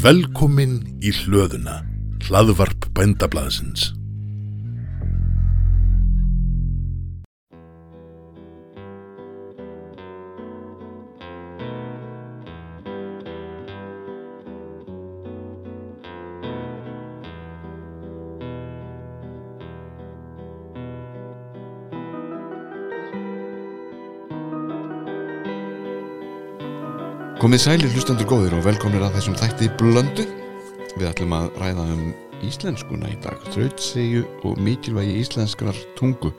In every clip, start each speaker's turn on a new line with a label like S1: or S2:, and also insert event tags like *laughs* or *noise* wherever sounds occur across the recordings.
S1: Velkomin í hlöðuna, hlaðvarp bændablaðsins.
S2: Komið sælir hlustandur góðir og velkomnir að þessum þætti blöndu. Við ætlum að ræða um íslenskuna í dag, þrautsegju og mikilvægi íslenskrar tungu.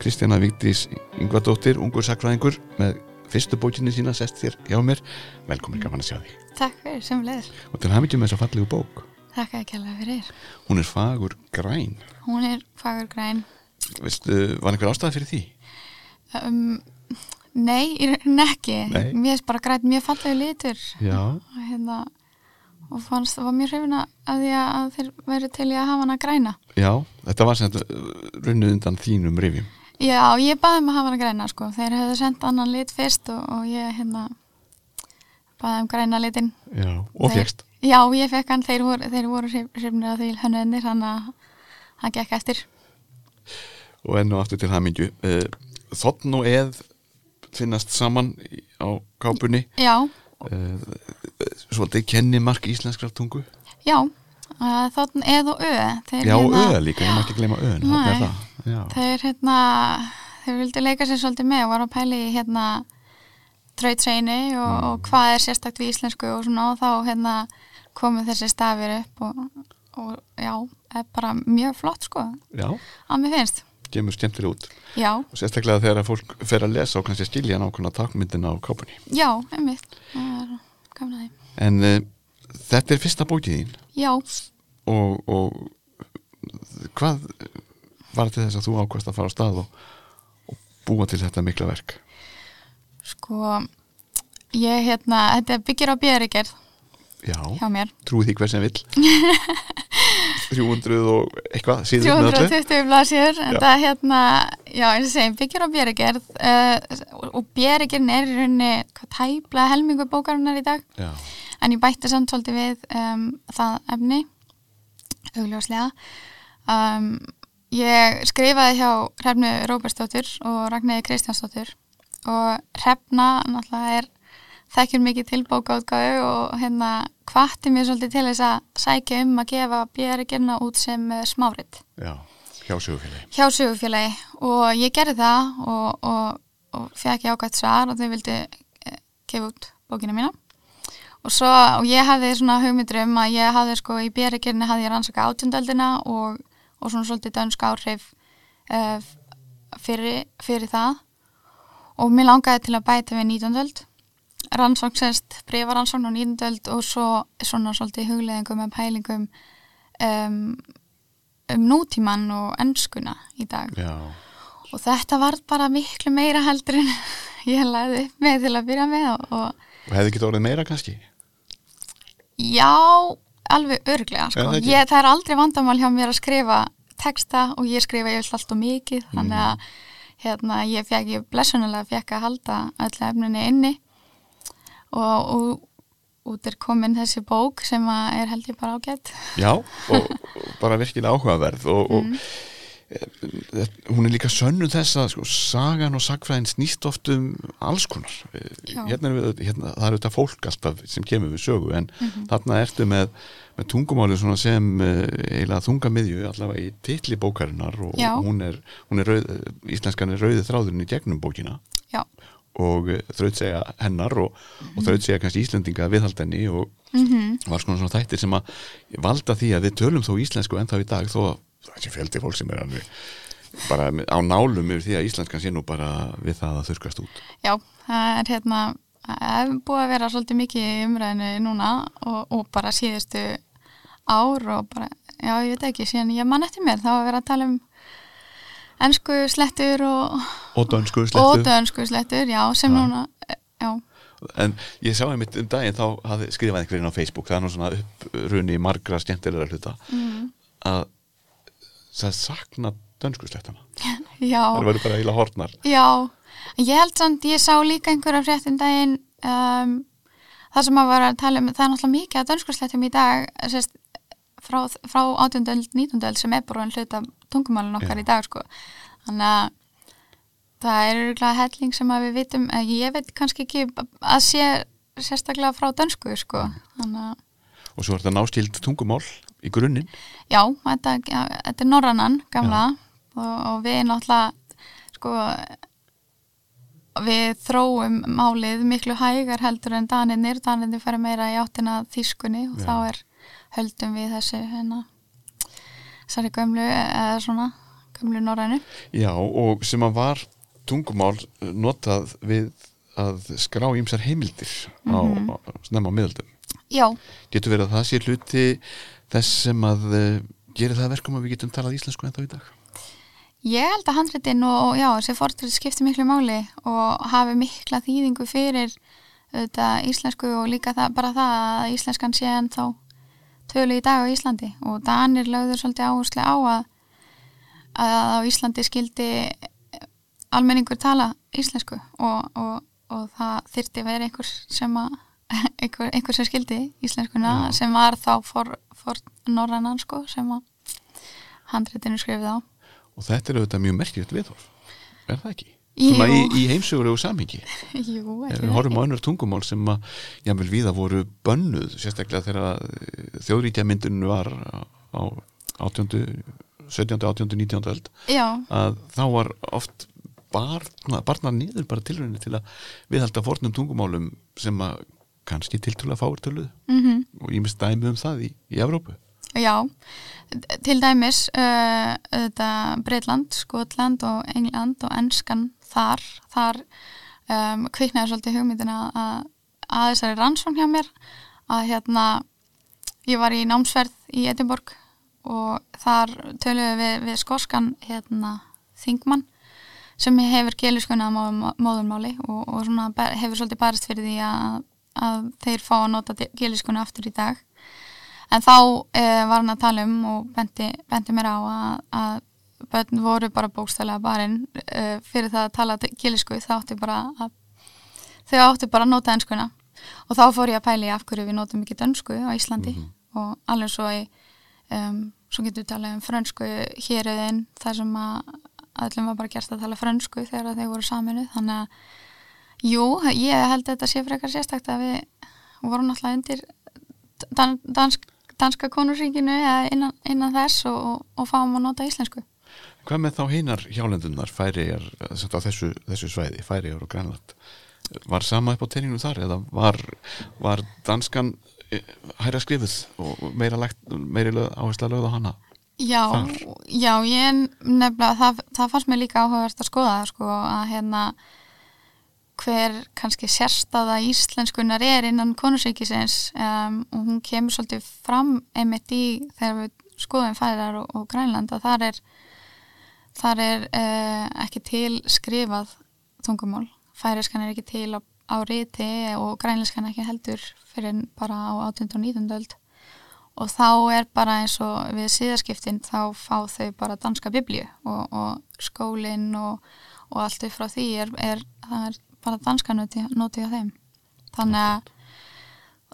S2: Kristjana Vigdís Yngvardóttir, ungur sakfræðingur, með fyrstu bókinni sína sest þér hjá mér. Velkomin gaman að sjá því.
S3: Takk fyrir, sem leður.
S2: Og til hafmyggjum með þessa fallegu bók.
S3: Takk að kjalla fyrir.
S2: Hún er fagur græn.
S3: Hún er fagur græn.
S2: Veistu, var einhver ástæða fyrir því?
S3: Um, nei, ekki.
S2: Nei.
S3: Mér er bara græn mjög fallegu litur. Og, hérna, og fannst það var mjög hrifina að því að þeir verið til í að hafa hana græna.
S2: Já, þetta var sem þetta runnuð undan þínum rifjum.
S3: Já, ég baði um að hafa hana græna, sko. Þeir hefðu sendt annan lit fyrst og, og ég, hérna, baði um græna litin.
S2: Já. Og fjækst.
S3: Já, ég fekk hann. Þeir voru, þeir voru hrifnir að því hönnuðinir, þannig að hann gekk eftir.
S2: og enn og aftur til hamingju Þotn og eð finnast saman á kápunni
S3: Já,
S2: uh, svolítið kennimark íslenskrar tungu
S3: já. Uh, Þóttn eð og ö. Þeir,
S2: Já,
S3: hérna-
S2: öð líka, ég má ekki gleyma öðun. Já,
S3: Þeir hérna, þeir vildu leika sér svolítið með og var að pæli í hérna trautseini og,
S2: Mm.
S3: og hvað er sérstakt við íslensku og svona og þá hérna komu þessi stafir upp og, og já, er bara mjög flott sko,
S2: já,
S3: að mér finnst.
S2: Gemur skemmtilega út.
S3: Já,
S2: og sérstaklega þegar fólk fer að lesa og kannski skilja nákvæmna takmyndina á kápunni.
S3: Já, einmitt, er.
S2: En uh, þetta er fyrsta bókið þín.
S3: Já,
S2: og, og hvað var til þess að þú ákvæmst að fara á stað og, og búa til þetta mikla verk?
S3: Sko, ég hérna, þetta byggir á björrigerð
S2: Já, trúið því hver sem vill *laughs* 300 og eitthvað síður með öllu
S3: 320 blasjur en það hérna, já eins og segjum byggjur á björgerð uh, og björgerðin er í rauninni tæplega helmingu bókarinnar í dag.
S2: Já,
S3: en ég bætti samt svolítið við um, það efni augljóslega. Um, ég skrifaði hjá Hrefnu Róbersdóttur og Ragnæði Kristjánsdóttur. Og Hrefna náttúrulega er þekkjur mikið til bókaútgáfu og hérna hvatti mér svolítið til þess að sækja um að gefa björgerna út sem uh, smárit.
S2: Já, hjá sögufélagi.
S3: Hjá sögufélagi. Og ég gerði það og, og, og fekk ég ágætt svar og þau vildi eh, gefa út bókina mína. Og svo, og ég hafði svona hugmyndur um að ég hafði sko í björikirni hafði ég rannsaka átjöndöldina og, og svona svolítið dönsk áhrif uh, fyrir, fyrir það. Og mér langaði til að bæta við 19. öld rannsókn sérst breyfaransókn á 19. öld og svo svona svolítið hugleðingum með pælingum um, um nútíman og ennskuna í dag
S2: Já,
S3: og þetta var bara miklu meira heldur en *laughs* ég lagði upp með til að byrja með og, og
S2: og hefði ekki orðið meira kannski
S3: já, alveg örglega sko.
S2: það
S3: ég, það er aldrei vandamál hjá mér að skrifa texta og ég skrifa ég allt og mikið þannig
S2: Mm.
S3: að hérna, ég fekk, ég blessunulega fekk að halda öllu efninni inni og, og út er komin þessi bók sem er held ég bara ágætt
S2: Já, *laughs* og, bara virkilega áhugaverð og, og
S3: Mhm.
S2: e, hún er líka sönnu þess að sko, sagan og sagfræðin snýst oft um alls konar
S3: Já.
S2: hérna, er við, hérna, það er auðvitað fólk alltaf sem kemur við sögu en
S3: Mhm.
S2: þarna ertu með, með tungumáli sem eiginlega þungamiðju allavega í titli bókarinnar og
S3: Já.
S2: hún er, hún er rauð, íslenskan er rauði þráðurinn í gegnum bókina og uh, þraut segja hennar og, og þraut segja kannski Íslendinga viðhald henni og
S3: mm
S2: var svona svona þættir sem að valda því að við tölum þó íslensku ennþá í dag þó að það sé fjöldi fólk sem er alveg bara á nálum yfir því að íslenskan sé nú bara við það að þurkast út.
S3: Já, það er hérna það er búið að vera svolítið mikið umræðinu núna og, og bara síðustu ár og bara, já ég veit ekki síðan ég man eftir mér, þá var verið að tala um ennsku slettur og,
S2: og dönsku
S3: og
S2: slettu
S3: dönsku slettur, já, sem
S2: Já.
S3: núna já,
S2: en ég sá einmitt um daginn þá hafði skrifað einhverjum á Facebook það er nú svona upprunni margra skemmtilegra hluta
S3: mm,
S2: að það sakna dönsku slettana *laughs* það verður bara eiginlega hortnar
S3: Já, ég held samt, ég sá líka einhverja fréttum daginn um, það sem að vera að tala um, það er náttúrulega mikið að dönskurslættum í dag sérst, frá, frá 18. öld, 19. öld sem er bara en hluta tungumálun okkar í dag sko. þannig að það er örgulega helling sem að við vitum eh, ég veit kannski ekki að sé sérstaklega frá dönsku sko. þannig að
S2: og svo er þetta náskild tungumál í grunninn
S3: Já, þetta, ja, þetta er norrannan gamla og, og við náttúrulega sko við þróum málið miklu hægar heldur en daninir daninir fara meira í áttina þýskunni og
S2: Já.
S3: þá er höldum við þessu hérna þessari gömlu eða svona gömlu norrænu
S2: Já, og sem að var tungumál notað við að skrá ímsar heimildir á,
S3: Mhm.
S2: á, snemma á miðöldum.
S3: Já,
S2: Getur verið að það sé hluti þess sem að uh, gerir það að verkum að við getum talað íslensku ennþá í dag?
S3: Ég held að handritin og, já, þessi fortrið skipti miklu máli og hafi mikla þýðingu fyrir auðvitað, íslensku og líka það, bara það að íslenskan sé en þá tölu í dag á Íslandi og Danir lögður svolítið áherslu á að, að á Íslandi skildi almenningur tala íslensku og, og, og það þyrti að vera einhver sem að *laughs* einhver, einhver sem skildi íslenskuna
S2: Já.
S3: sem var þá for, for norrannan sko sem að handritinu skrifið á
S2: Og þetta er auðvitað mjög merkilegt viðhorf. Er það ekki? Svona í, í heimsögulegu samhengi. *laughs*
S3: Jú,
S2: við horfum á önnur tungumál sem að jámvel viða voru bönnuð, sérstaklega þegar þjóðríkja myndun var á 18. 17. 18. 19. öld
S3: Já,
S2: að þá var oft barna, barnar niður bara tilraunin til að viðhalda fornum tungumálum sem að kannski tiltrúlega fáir töluð
S3: mm
S2: og ég mist dæmi um það í, í Evrópu.
S3: Já. Til dæmis uh, Breitland, Skotland og England og enskan þar þar um, kviknaði svolítið hugmyndina að, að þessari rannsókn hjá mér að hérna ég var í námsverð í Edinborg og þar töluðum við, við skoskan hérna Þingmann sem hefur geliskunna móðurmáli og, og svona hefur svolítið barist fyrir því að, að þeir fá að nota geliskunna aftur í dag en þá eh, var hann að tala um og benti, benti mér á að, að börn voru bara bókstælega barinn eh, fyrir það að tala gelisku þá áttu bara að þau áttu bara að nota enskuna. Og þá fór ég að pæli af hverju við notum ekki dönsku á Íslandi. Og alveg svo í um, svo getur við talað um frönsku héruðin þar sem að öllum var bara gert að tala frönsku þegar þeir voru saminu þannig að jú, ég held að þetta sé frekar sérstakt að við vorum náttúrulega undir dan, dansk, danska konusríkinu eða innan, innan þess og, og, og fáum að nota íslensku
S2: Hvað með þá hinar hjálendunar færiðar á þessu, þessu svæði, færiðar og grænland? Var sama upp á tenningum þar eða var, var danskan eh, hæra skrifuð og meira, lagt, meira lög, áhersla lögð á hana?
S3: Já,
S2: Þar?
S3: já, ég nefnilega, það, það fannst mér líka áhugavert að skoða sko, að hérna hver kannski sérstaða íslenskunar er innan konusríkisins um, og hún kemur svolítið fram einmitt í þegar við skoðum færar og, og grænland að þar er þar er uh, ekki til skrifað tungumál færiskan er ekki til á, á riti og grænlenskan ekki heldur fyrir bara á 18. og 19. öld og þá er bara eins og við síðaskiptin þá fá þau bara danska biblíu og, og skólinn og, og allt upp frá því er, er, er bara danska noti, noti á þeim þannig að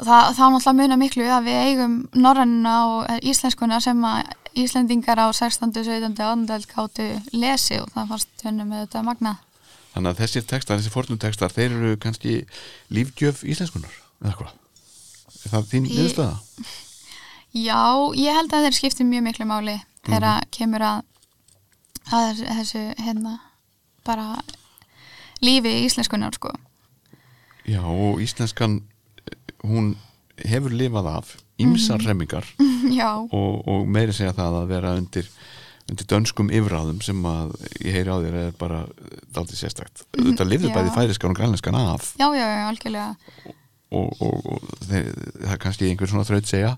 S3: það, þá náttúrulega muna miklu að við eigum norrannina og eh, íslenskuna sem að Íslendingar á 16. 17. 18. öld gáttu lesi og það fannst henni með þetta magnað
S2: Þannig að þessir textar, þessir fornum textar, þeir eru kannski lífgjöf íslenskunar, eða hvað? Er það þín niðurstöða?
S3: Já, ég held að þeir skipti mjög miklu máli þegar að kemur að, að þessu hérna bara lífi íslenskunar sko.
S2: Já, og íslenskan, hún hefur lifað af ýmsar
S3: Mhm.
S2: remmingar *laughs* og, og meiri segja það að vera undir, undir dönskum yfirráðum sem að ég heyri á þér er bara daldið sérstakt. Þetta lifði
S3: Mhm, já.
S2: bæði færiskan og grænlenskan af
S3: já, já, já, algjörlega
S2: og, og, og þeir, það er kannski einhver svona þraut segja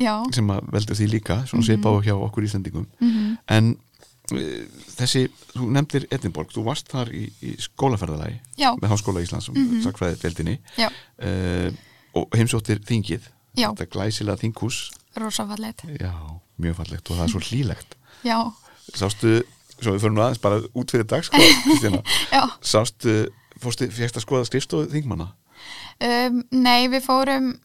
S3: Já,
S2: sem að veldur því líka, svona svipa á hjá okkur Íslandingum
S3: mhm,
S2: en uh, þessi, þú nefndir Edinborg, þú varst þar í, í skólaferðalagi
S3: já,
S2: með Háskóla Íslands um mm
S3: Mhm.
S2: -hmm. sakfræðið deildinni
S3: já,
S2: uh, og heimsóttir þingið
S3: já,
S2: þetta glæsilega þinghús.
S3: Rosafallet
S2: já, mjög fallegt og það er svo hlýlegt. *laughs*
S3: Já,
S2: sástu, svo við fyrir nú aðeins bara út fyrir dag sko, *laughs* sástu fórstu, fjækst að skoða skrifstofu þingmanna?
S3: Um, nei, við fórum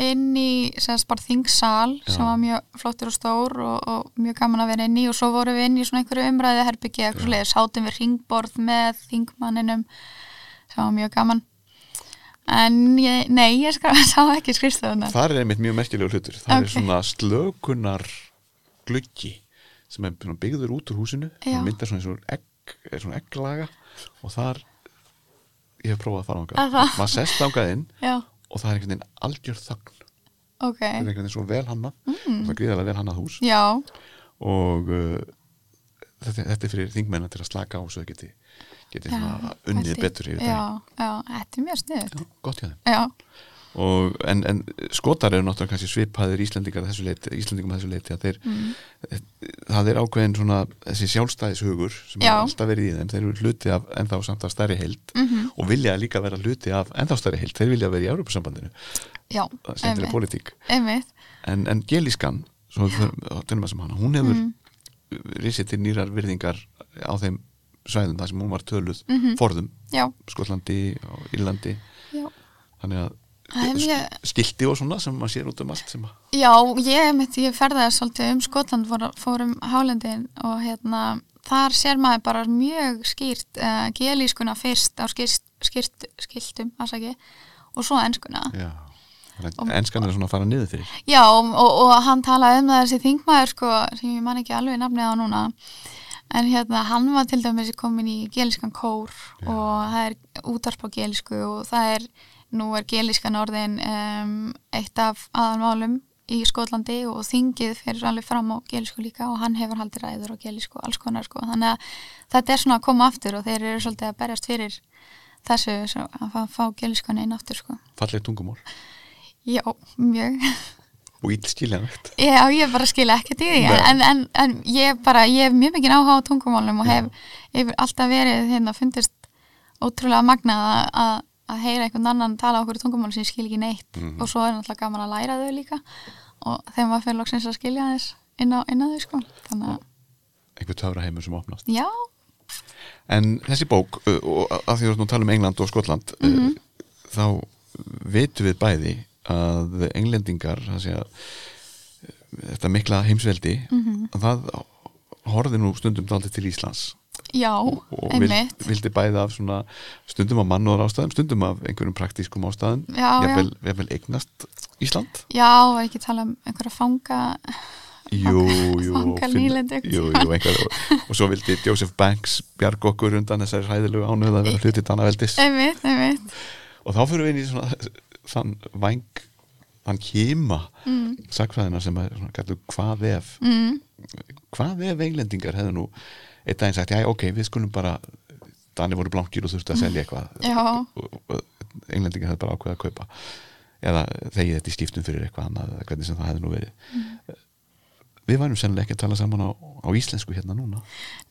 S3: inn í semst bara þingsal sem var mjög flottur og stór og, og mjög gaman að vera inn í. Og svo vorum við inn í svona einhverju umræðu herbyggi eitthvað svoleiðis, sátum við ringborð með þingmanninum sem var mjög gaman. En ég, nei, ég skra, *laughs* sá ekki skrifstofunar
S2: Það er einmitt mjög merkilegu hlutur. Það
S3: Ok.
S2: er svona slökunar gluggi sem er byggður út úr húsinu. Og myndar svona eins og egg, svona egglaga. Og þar ég hef prófað að fara
S3: það?
S2: maður sest ángað inn.
S3: Já,
S2: og það er einhvern veginn algjör þögn.
S3: Ok,
S2: það er einhvern veginn svo vel hannað. Mm. það er gríðarlega vel hannað hús.
S3: Já.
S2: Og uh, þetta, þetta er fyrir þingmennar til að slaka á svo þau geti, geti
S3: Já,
S2: unnið betur yfir
S3: já, já, þetta er mjög sniðut
S2: gott hjá þeim.
S3: Já,
S2: og, en, en skotar eru náttúrulega kannski svipaðir Íslendingar að þessu leiti, Íslendingum að þessu leiti að þeir,
S3: Mm.
S2: það er ákveðin svona þessi sjálfstæðishugur sem
S3: Já.
S2: er alltaf verið í þeim, þeir eru hluti af ennþá samt af stærri heild
S3: Mhm.
S2: og vilja líka vera hluti af ennþá stærri heild þeir vilja vera í Európusambandinu,
S3: já
S2: það
S3: einmitt,
S2: pólitík
S3: einmitt
S2: en, en gelískan hana, hún hefur mm. risið til nýrar virðingar á þeim svæðum þar sem hún var töluð
S3: Mhm.
S2: forðum,
S3: já,
S2: Skotlandi og Írlandi
S3: já
S2: þannig að
S3: Það er mjög-
S2: sk- skilti og svona sem maður sér út um allt sem að
S3: Já, ég, ég ferðaði svolítið um Skotland, fór, fór um Hálendin og hérna, þar sér maður bara mjög skýrt uh, gelískuna fyrst á skýrt, skýrt, skiltum, afsaki, og svo enskuna.
S2: Já, enskan er svona að fara niður fyrir
S3: Já, og, og, og hann talaði um það þessi þingmaður, sko, sem ég man ekki alveg nafnið á núna, en hérna, hann var til dæmis komin í gelískan kór og það er útarp á gelísku og það er, nú er gelískan orðin um, eitt af aðalmálum í Skotlandi og þingið fyrir alveg fram á gelísku líka og hann hefur haldið ræður á gelísku og alls konar, sko, þannig að þetta er svona að koma aftur og þeir eru svolítið að berjast fyrir þessu svo, að fá, gelískan einn aftur, sko.
S2: falleg tungumól
S3: Já, mjög.
S2: og ílskiljanlegt
S3: Já, ég bara skilja ekkert í því en, en, en ég bara, ég hef mjög mikið áhuga á tungumálum og hef, hef alltaf verið hérna, fundist ótrúlega magnað að- að heyra einhvern annan tala okkur tungumál sem ég skil ekki neitt
S2: Mhm.
S3: og svo er náttúrulega gaman að læra þau líka og þegar maður fyrir loksins að skilja þess inn á, inn á þau sko
S2: einhver töfra heimur sem opnast
S3: já,
S2: en þessi bók, og að því þú að tala um England og Skotland
S3: Mhm.
S2: uh, þá vitum við bæði að englendingar að þetta mikla heimsveldi
S3: Mhm.
S2: að það horfði nú stundum daldið til Íslands
S3: já,
S2: og vild,
S3: einmitt.
S2: vildi bæði af svona stundum af mannúðar ástæðum, stundum af einhverjum praktískum ástæðum.
S3: Já.
S2: jafnvel, jafnvel eignast Ísland.
S3: Já, var ekki að tala um einhverja fanga
S2: jú, jú,
S3: Fangar
S2: finn-
S3: nýlendu
S2: jú, jú, einhver, og, og svo vildi Joseph Banks bjarg okkur undan þessari hræðilegu ánöð að vera hluti Danaveldis.
S3: Einmitt, einmitt.
S2: Og þá fyrir við inn í svona þann væng þann kýma mm. sakfræðina sem er svona kallu hvað ef.
S3: Mm,
S2: hvað ef englendingar hefðu nú einn daginn sagt, já ok, við skulum bara Dani voru blankir og þurftu að selja eitthvað. *laughs* Englendingar hefðu bara ákveðið að kaupa. Eða þegið þetta í skiptum fyrir eitthvað annað eða hvernig sem það hefði nú verið. Við værum sennilega ekki að tala saman á, á íslensku hérna núna.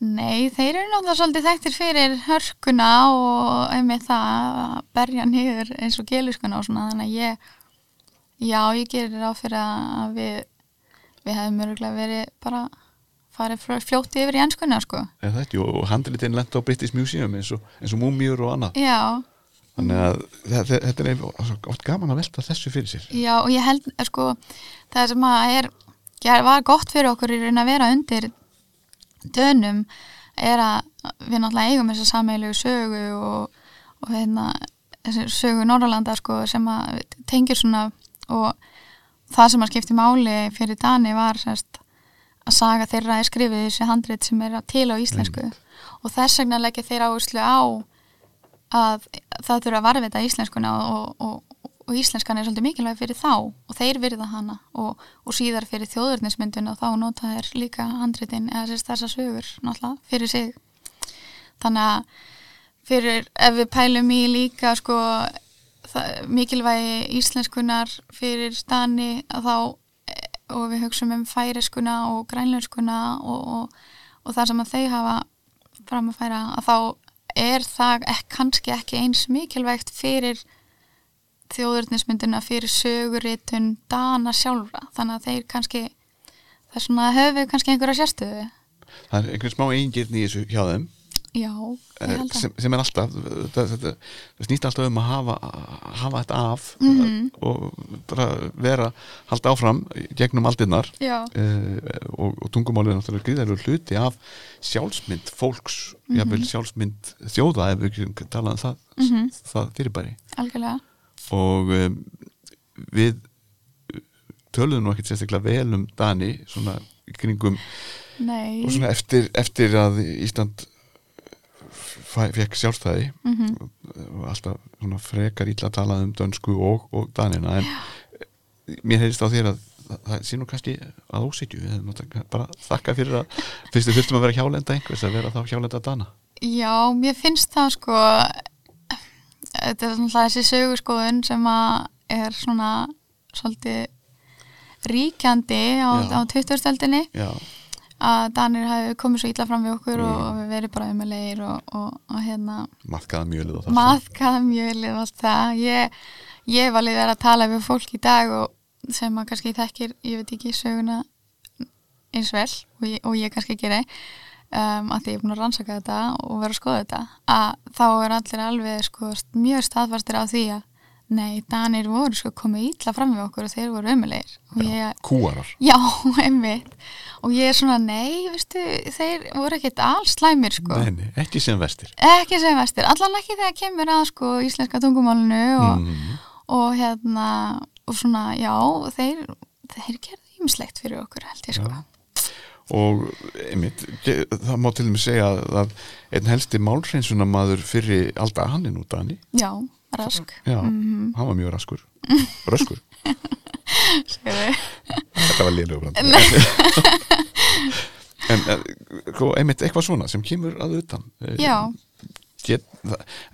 S3: Nei, þeir eru náttúrulega svolítið þekktir fyrir hörkuna og einmitt það að berja niður eins og geliskuna og svona þannig að ég já, ég gerir ráð fyrir að við við hefum öruglega verið bara farið fljótt yfir í enskuna sko.
S2: og handritin lent á British Museum eins og, eins og múmjur og annað.
S3: Já,
S2: þannig að þetta, er oft gaman að velta þessu fyrir sér.
S3: Já og ég held eh, sko, það sem að er var gott fyrir okkur í raun að vera undir dönum er að við náttúrulega eigum þessa sameilu sögu og, og hérna sögu Norrlanda sko sem að tengir svona og það sem að skipti máli fyrir Dani var sérst, að saga þeirra er skrifið þessi handrit sem er til á íslensku. Og þess vegna leggja þeir áherslu á að það þurfa að varfita íslenskuna og, og, og íslenskan er svolítið mikilvæg fyrir þá og þeir virða hana og, og síðar fyrir þjóðurnismyndun og þá nota þeir líka handritin eða sérst þessa sögur náttúrulega fyrir sig. Þannig að fyrir ef við pælum í líka sko það, mikilvægi íslenskunar fyrir stani að þá og við hugsaum um færiskuna og grænlönskuna og, og, og það sem að þau hafa fram að færa að þá er það ek, kannski ekki eins mikilvægt fyrir þjóðurnismynduna fyrir söguritun dana sjálfra. Þannig að þeir kannski það er svona höfu kannski einhverja sérstöðu.
S2: Það er einhvern smá eigingirni í þessu hjá þeim
S3: já,
S2: eh, sem, sem er alltaf það snýst alltaf um að hafa, hafa þetta af
S3: Mhm.
S2: og bara vera halda áfram gegnum aldinnar uh, og, og tungumálið er náttúrulega gríðarlega hluti af sjálfsmynd fólks
S3: Mhm.
S2: jafnvel sjálfsmynd þjóða ef við getum talað um það,
S3: Mhm.
S2: það fyrirbæri
S3: algjörlega
S2: og um, við töluðum nú ekkert sérstaklega vel um Dani svona kringum
S3: nei,
S2: og svona eftir, eftir að Ísland fekk sjálfstæði.
S3: Mhm.
S2: og alltaf svona frekar illa að tala um dönsku og, og danina en mér heyrist á þér að það, sé nú kannski að ósýtju bara þakka fyrir að fyrst við þurftum að vera hjálenda einhvers að vera þá hjálenda dana.
S3: Já, mér finnst það sko þetta er svona þessi sögurskoðun sem að er svona svolítið ríkjandi á, á 20-stöldinni
S2: já,
S3: að Danir hafi komið svo illa fram við okkur
S2: Mm.
S3: og við verið bara umulegir og, og, og hérna.
S2: Maðkaða mjölið og það.
S3: Maðkaða mjölið og allt það. Ég, ég alveg verið að tala við fólk í dag og sem að kannski þekkir, ég veit ekki söguna eins vel og ég, og ég kannski geri um, að því ég er búin að rannsaka þetta og vera að skoða þetta að þá er allir alveg sko, mjög staðfastir á því að nei, Danir voru sko komið illa fram við okkur og þeir voru umulegir og ég,
S2: kúarar
S3: já, *laughs* einmitt. Og ég er svona, nei, veistu þeir voru ekkert alls slæmir sko.
S2: Nei, ekki sem vestir.
S3: Ekki sem vestir, allan ekki þegar kemur að sko íslenska tungumálinu og,
S2: mm.
S3: og hérna og svona, já, þeir þeir gerðu ýmislegt fyrir okkur held ég sko.
S2: Já. og einmitt, það má til dæmis segja að, einn helsti málhreinsunar maður fyrir alltaf hann er nú Dani.
S3: Já, rask.
S2: Já,
S3: Mhm.
S2: hann var mjög raskur. *laughs*
S3: Segðu.
S2: þetta var lélugur en, en sko, einmitt eitthvað svona sem kemur að utan. Eh,
S3: já,
S2: get,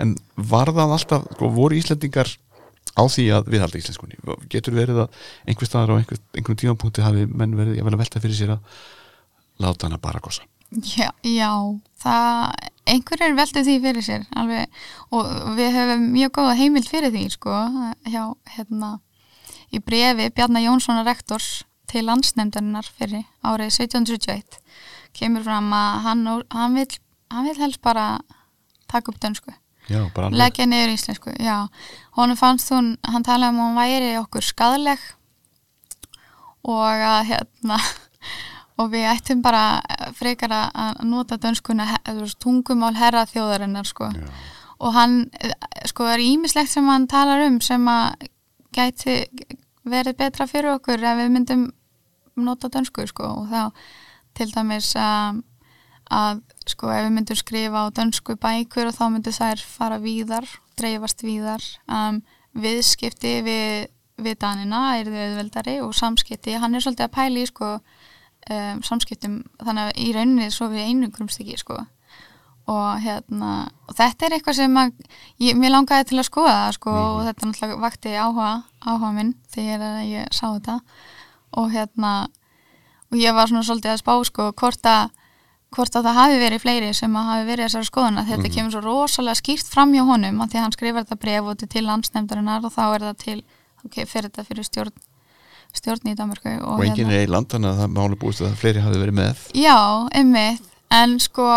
S2: en var það alltaf sko, voru Íslendingar á því að viðhalda íslenskunni? Getur verið að einhver staðar á einhver, einhvern tímapunkti hafi menn verið að velta fyrir sér að láta hana bara gossa
S3: já, já það, einhverjir veldu því fyrir sér alveg, og við höfum mjög góða heimild fyrir því sko, hjá, hérna í brefi Bjarnar Jónssonar rektors til landsnefndarinnar fyrir árið 1771 kemur fram að hann, hann, vil, hann vil helst bara taka upp dönsku. Leggja niður íslensku, honum fannst hún, hann talaði um að hún væri okkur skadleg og að hérna og við ættum bara frekar að- að nota dönskuna tungumál herra þjóðarinnar sko. Og hann, eh, sko, er ímislegt sem hann talar um sem að gæti verið betra fyrir okkur ef við myndum nota dönsku sko. Og þá til dæmis um, að sko ef við myndum skrifa á dönsku bækur og þá myndu þær fara víðar, dreifast víðar. Um, viðskipti við, við danina er þau auðveldari og samskipti, hann er svolítið að pæli sko um, samskiptum þannig að í rauninni svo við einu grumstykki sko. Og hérna og þetta er eitthvað sem að ég, mér langaði til að skoða sko og þetta náttúrulega vakti áhuga, áhuga minn þegar ég sá þetta. Og hérna og ég var svona svolítið að spá sko hvort að hvort að það hafi verið fleiri sem að hafi verið þessari skoðuna þetta kemur svo rosalega skýrt fram hjá honum að því að hann skrifar þetta bref og þetta til landsnefndarinnar og þá er það til ok, fyrir þetta fyrir stjórn stjórn í Danmarku og,
S2: og enginn er í land þannig að það máli búist að fleiri hafi verið með?
S3: Já, einmitt, en sko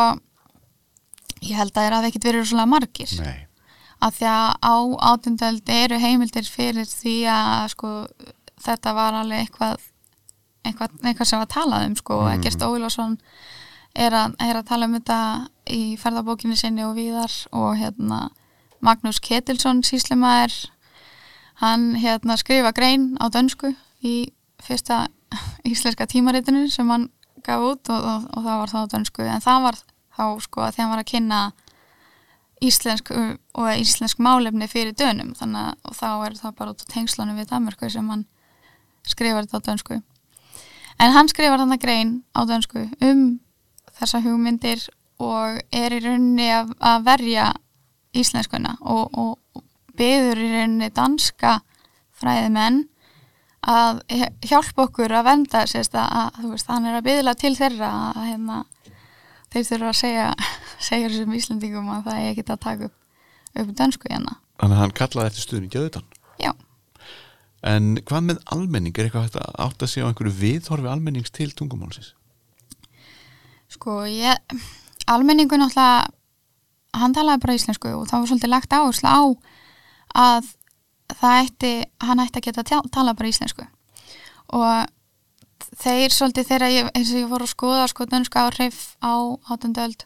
S3: ég held að það hafi ekkit verið svona margir.
S2: Nei,
S3: að því að á átundöld eru heimildir fyrir því að sko þetta var alveg eitthvað eitthvað, eitthvað sem var talað um sko og
S2: Mhm.
S3: Egert Óilvarsson er, að- er að tala um þetta í ferðabókinni sinni og víðar og hérna Magnús Ketilsson síslemaður hann hérna skrifa grein á dönsku í fyrsta íslenska tímaritinu sem hann gaf út og, og, og það var það á dönsku. En það var þá sko að því hann var að kynna íslensk og íslensk málefni fyrir dönum. Þannig að þá er það bara út á tengslunum við Danmarku sem hann skrifar þetta á dönsku. En hann skrifar þannig grein á dönsku um þessa hugmyndir og er í rauninni að, að verja íslenskuna og, og, og beður í rauninni danska fræðimenn að hj- hjálpa okkur að venda sérst að, veist, hann er að byðla til þeirra að hérna, þeir þurfa að segja *laughs* segja þessum Íslendingum að það er ekkert að taka upp, upp dönsku hérna.
S2: Þannig að hann kallaði eftir stuðningi auðvitað
S3: já,
S2: en hvað með almenning, er eitthvað að átt að segja á einhverju viðhorfi almennings til tungumálsins?
S3: Sko ég almenningu náttúrulega hann talaði bara íslensku og það var svolítið lagt áherslu á að það ætti, hann ætti að geta tjá, tala bara íslensku og þeir svolítið þegar ég, eins og ég voru að skoða sko dönsku áhrif á átundöld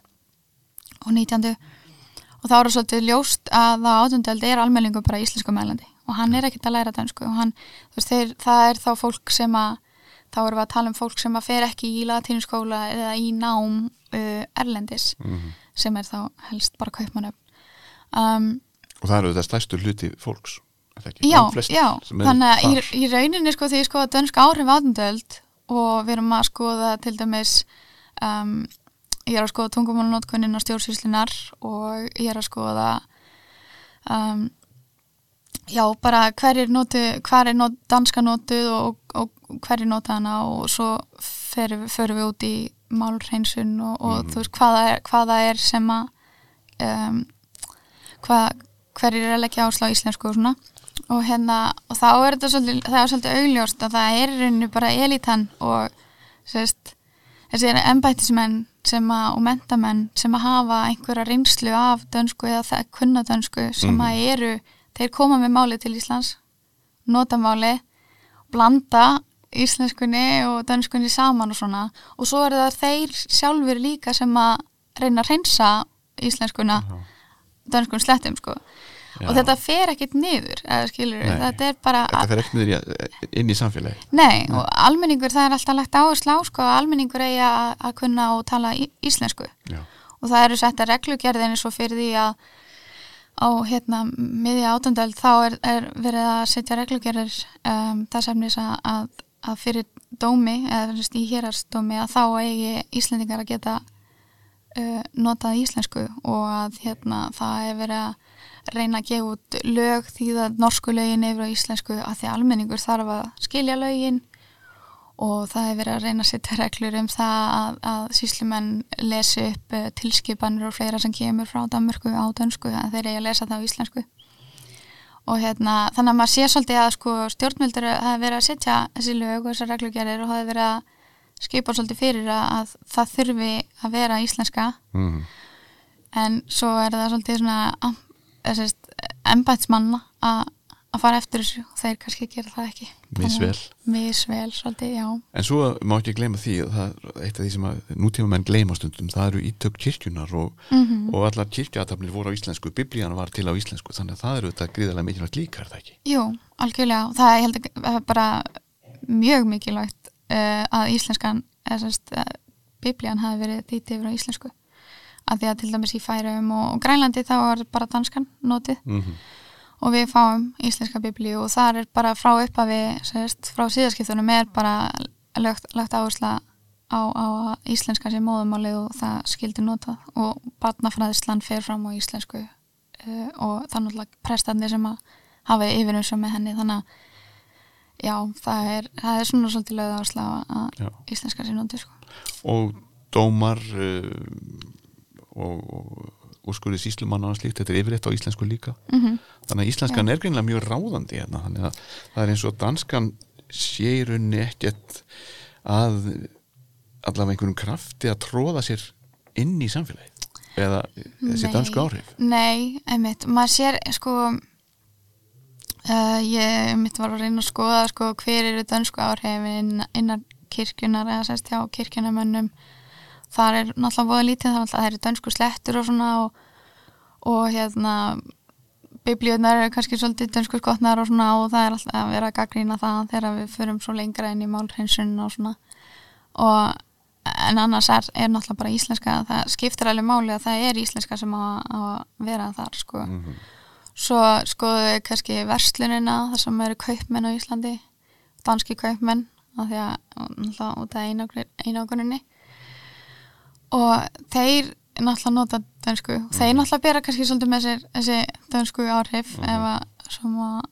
S3: og nýtjandu og þá er það svolítið ljóst að á átundöld er almenningu bara íslensku mælandi og hann er ekkert að læra dönsku og hann, þú veist, þeir, það er þá fólk sem að þá erum við að tala um fólk sem að fer ekki í latínuskóla eða í nám uh, erlendis
S2: Mhm.
S3: sem er þá helst bara kaupmannöfn um,
S2: og það eru þetta stærstu hluti fólks?
S3: Já, já, þannig að í, í rauninni sko því ég skoða dönsk áhrif átundöld og við erum að skoða til dæmis um, ég er að skoða tungumálunótkunnin og stjórnsýslinar og ég er að skoða um, já, bara hverjir notu, hver er not, danska notuð og, og, og hverjir nota hana og svo ferum við, út í málreinsun og, og
S2: Mhm.
S3: þú veist hvaða er, hvaða er sem að um, hvað, hverjir er að leggja áslá íslensku og svona og hérna, og þá er þetta svolítið, það er svolítið augljóst að það er rauninu bara elitan og sérst, þessi embættismenn sem að, og mentamenn sem að hafa einhverja reynslu af dönsku eða það kunna dönsku sem
S2: Mhm.
S3: að eru, þeir koma með máli til Íslands, nota máli blanda íslenskunni og dönskunni saman og svona. Og svo er það þeir sjálfur líka sem að reyna að reynsa íslenskuna dönskun slettum sko
S2: Já.
S3: og þetta fer ekkit niður skilur
S2: Nei.
S3: þetta er bara
S2: þetta fer ekki niður inn í samfélagi
S3: nei, og almenningur það er alltaf lagt áherslu á sko almenningur eigi að, kunna og tala íslensku.
S2: Já,
S3: og það eru setta reglugerðinni svo fyrir því að á hérna miðja átundöld þá er, er verið að setja reglugerðir um, þess efnis að, að, að fyrir dómi eða veist, í hérastómi að þá eigi Íslendingar að geta uh, notað íslensku og að hérna það er verið að reyna að gefa út lög því að norsku lögin yfir á íslensku að því almenningur þarf að skilja lögin og það er verið að reyna að setja reglur um það að, að síslumenn lesi upp uh, tilskipanir og fleira sem kemur frá Danmörku á dönsku að þeir eigi að lesa það á íslensku og hérna þannig að maður sé svolítið að sko stjórnmjöldur hafi verið að setja þessi lög og þessar reglugerir og hafi verið að skipa svolítið fyrir að, að það þurfi að vera íslenska
S2: mm.
S3: en svo er það svolítið svona embætsmanna að að fara eftir þessu og þeir kannski gera það ekki.
S2: Misvel.
S3: Misvel, svolítið, já.
S2: En svo má ekki gleyma því eitt af því sem að nútíma menn gleyma stundum það eru ítök kirkjunar og,
S3: mm
S2: og allar kirkjuatafnir voru á íslensku biblíana var til á íslensku þannig að það eru þetta gríðarlega mikilvægt líka er það ekki?
S3: Jú, algjörlega. Og það er að bara mjög mikilvægt uh, að íslenskan eða sérst, uh, biblían hafi verið þýtt yfir á íslensku að því að til dæmis í Færum og, og Grænlandi þá er bara danskan notið
S2: mm -hmm.
S3: og við fáum íslenska biblíu og það er bara frá uppafi frá síðaskiptunum er bara lögt, lögt áhersla á, á að íslenska sem móðumáli og það skildi notað og barnafræðislan fer fram á íslensku uh, og er náttúrulega prestarnir sem að hafa yfirumsjá með henni þannig að já, það er, það er svona svolítið lögð áhersla á að íslenska sé notið sko.
S2: og dómar uh, og, og úrskurði síslumanna og slíkt, þetta er yfirleitt á íslensku líka.
S3: Mm
S2: þannig að íslenskan er greinlega mjög ráðandi hérna, þannig að það er eins og danskan sé í rauninni ekkert að allavega einhverjum krafti að tróða sér inn í samfélagið eða þessi dansku áhrif.
S3: Nei, einmitt, maður sér sko uh, ég einmitt var að reyna að skoða sko hver eru dönsku áhrifin innan kirkjunar eða sérst hjá kirkjunamönnum þar er náttúrulega voða lítið þannig að það eru dönsku slettur og svona og, og hérna biblíunar eru kannski svolítið dönsku skotnar og svona og það er alltaf að vera að gaggrína það þegar við förum svo lengra inn í málhreinsun og svona. Og en annars er, er náttúrulega bara íslenska það skiptir alveg máli að það er íslenska sem á á að vera þar sko.
S2: mm
S3: svo skoðu við kannski verslunina þar sem eru kaupmenn á Íslandi danski kaupmenn af því að náttúrulega út af einanguninni og þeir náttúrulega nota dönsku. Og þeir náttúrulega bera kannski svolítið með sér þessi dönsku áhrif ef að svo má,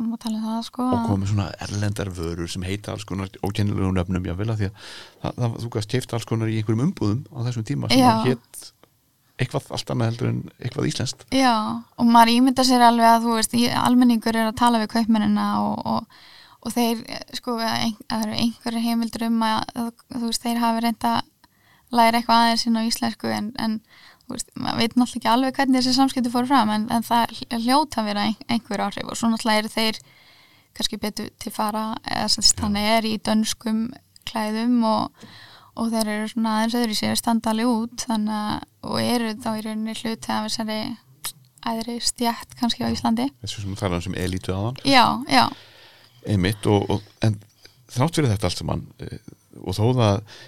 S3: má tala um það sko.
S2: Og komið svona erlendar vörur sem heita alls konar ókennilegum nöfnum jável að því að það, það, þú gast keift alls konar í einhverjum umbúðum á þessum tíma sem
S3: Já.
S2: hétt eitthvað allt annað heldur en eitthvað íslenskt.
S3: Já, og maður ímynda sér alveg að þú veist, almenningur er að tala við kaupmennina og, og, og þeir eh, sko, að að það eru einhverju heimildur um að að, þú veist, þeir hafi reynd að læra eitthvað aðeins inn á íslensku en, en veist, maður veit náttúrulega ekki alveg hvernig þessi samskipti fóru fram en, en það hljóta að vera ein, einhver áhrif og svo náttúrulega eru þeir kannski betur til fara eða sem hann er í dönskum klæðum og, og þeir eru svona aðeins öðru sér standa alveg út þannig að, og eru þá í rauninni hluti af þessari æðri stjætt kannski á Íslandi.
S2: Þessu sem þar hann sem elítu aðan
S3: Já, já,
S2: einmitt og, og, en þrátt fyrir þetta allt saman e, og þó það eh,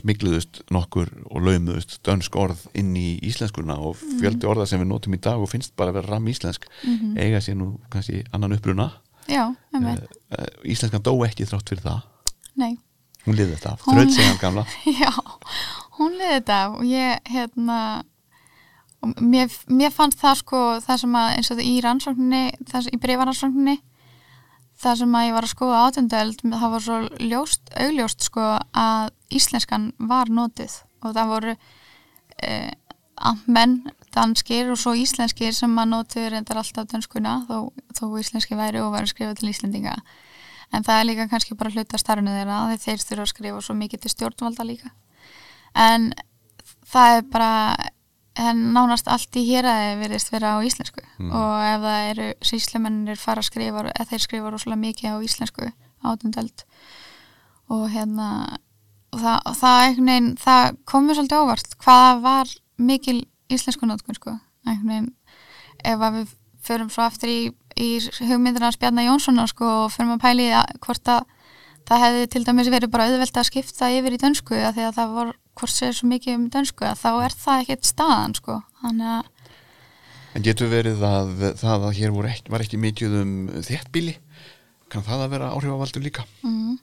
S2: smigluðust nokkur og laumuðust dönsk orð inn í íslenskuna og fjöldi orða sem við notum í dag og finnst bara að vera ram íslensk eiga sér nú kannski annan uppruna.
S3: Já,
S2: e, íslenskan dó ekki þrátt fyrir það.
S3: Nei.
S2: Hún liði þetta
S3: Hún-
S2: þraut segjan gamla. *laughs*
S3: Já, hún liði þetta og ég, hérna og mér, mér fannst það sko það sem að eins og það í rannsókninni það, sem- í breifarannsókninni það sem að ég var að skoða átundöld það var svo ljóst, augljóst sko að íslenskan var notið og það voru eh, menn danskir og svo íslenskir sem að notuðu reyndar alltaf dönskuna þó, þó íslenski væri og væri skrifað til Íslendinga. En það er líka kannski bara hluta starfinu þeirra þeir þeir þurfa að skrifa svo mikið til stjórnvalda líka. En það er bara en nánast allt í héræði virðist vera á íslensku. Og ef það eru síslemennir fara að skrifa eða þeir skrifa rosalega mikið á íslensku átundöld og hérna og það, og það, veginn, það komur svolítið óvart hvað var mikil íslensku nótkun sko veginn ef við förum svo aftur í, í hugmyndina Spjarnar Jónssonar sko og förum að pæli hvort að það hefði til dæmis verið bara auðvelt að skipta yfir í dönsku að því að það var hvort sér svo mikið um dönsku að þá er það ekkert staðan sko. Þannig að
S2: en getur verið að það að hér ekki, var ekki mikið um þéttbíli kann það að vera áhrifavaldur líka?
S3: Mm,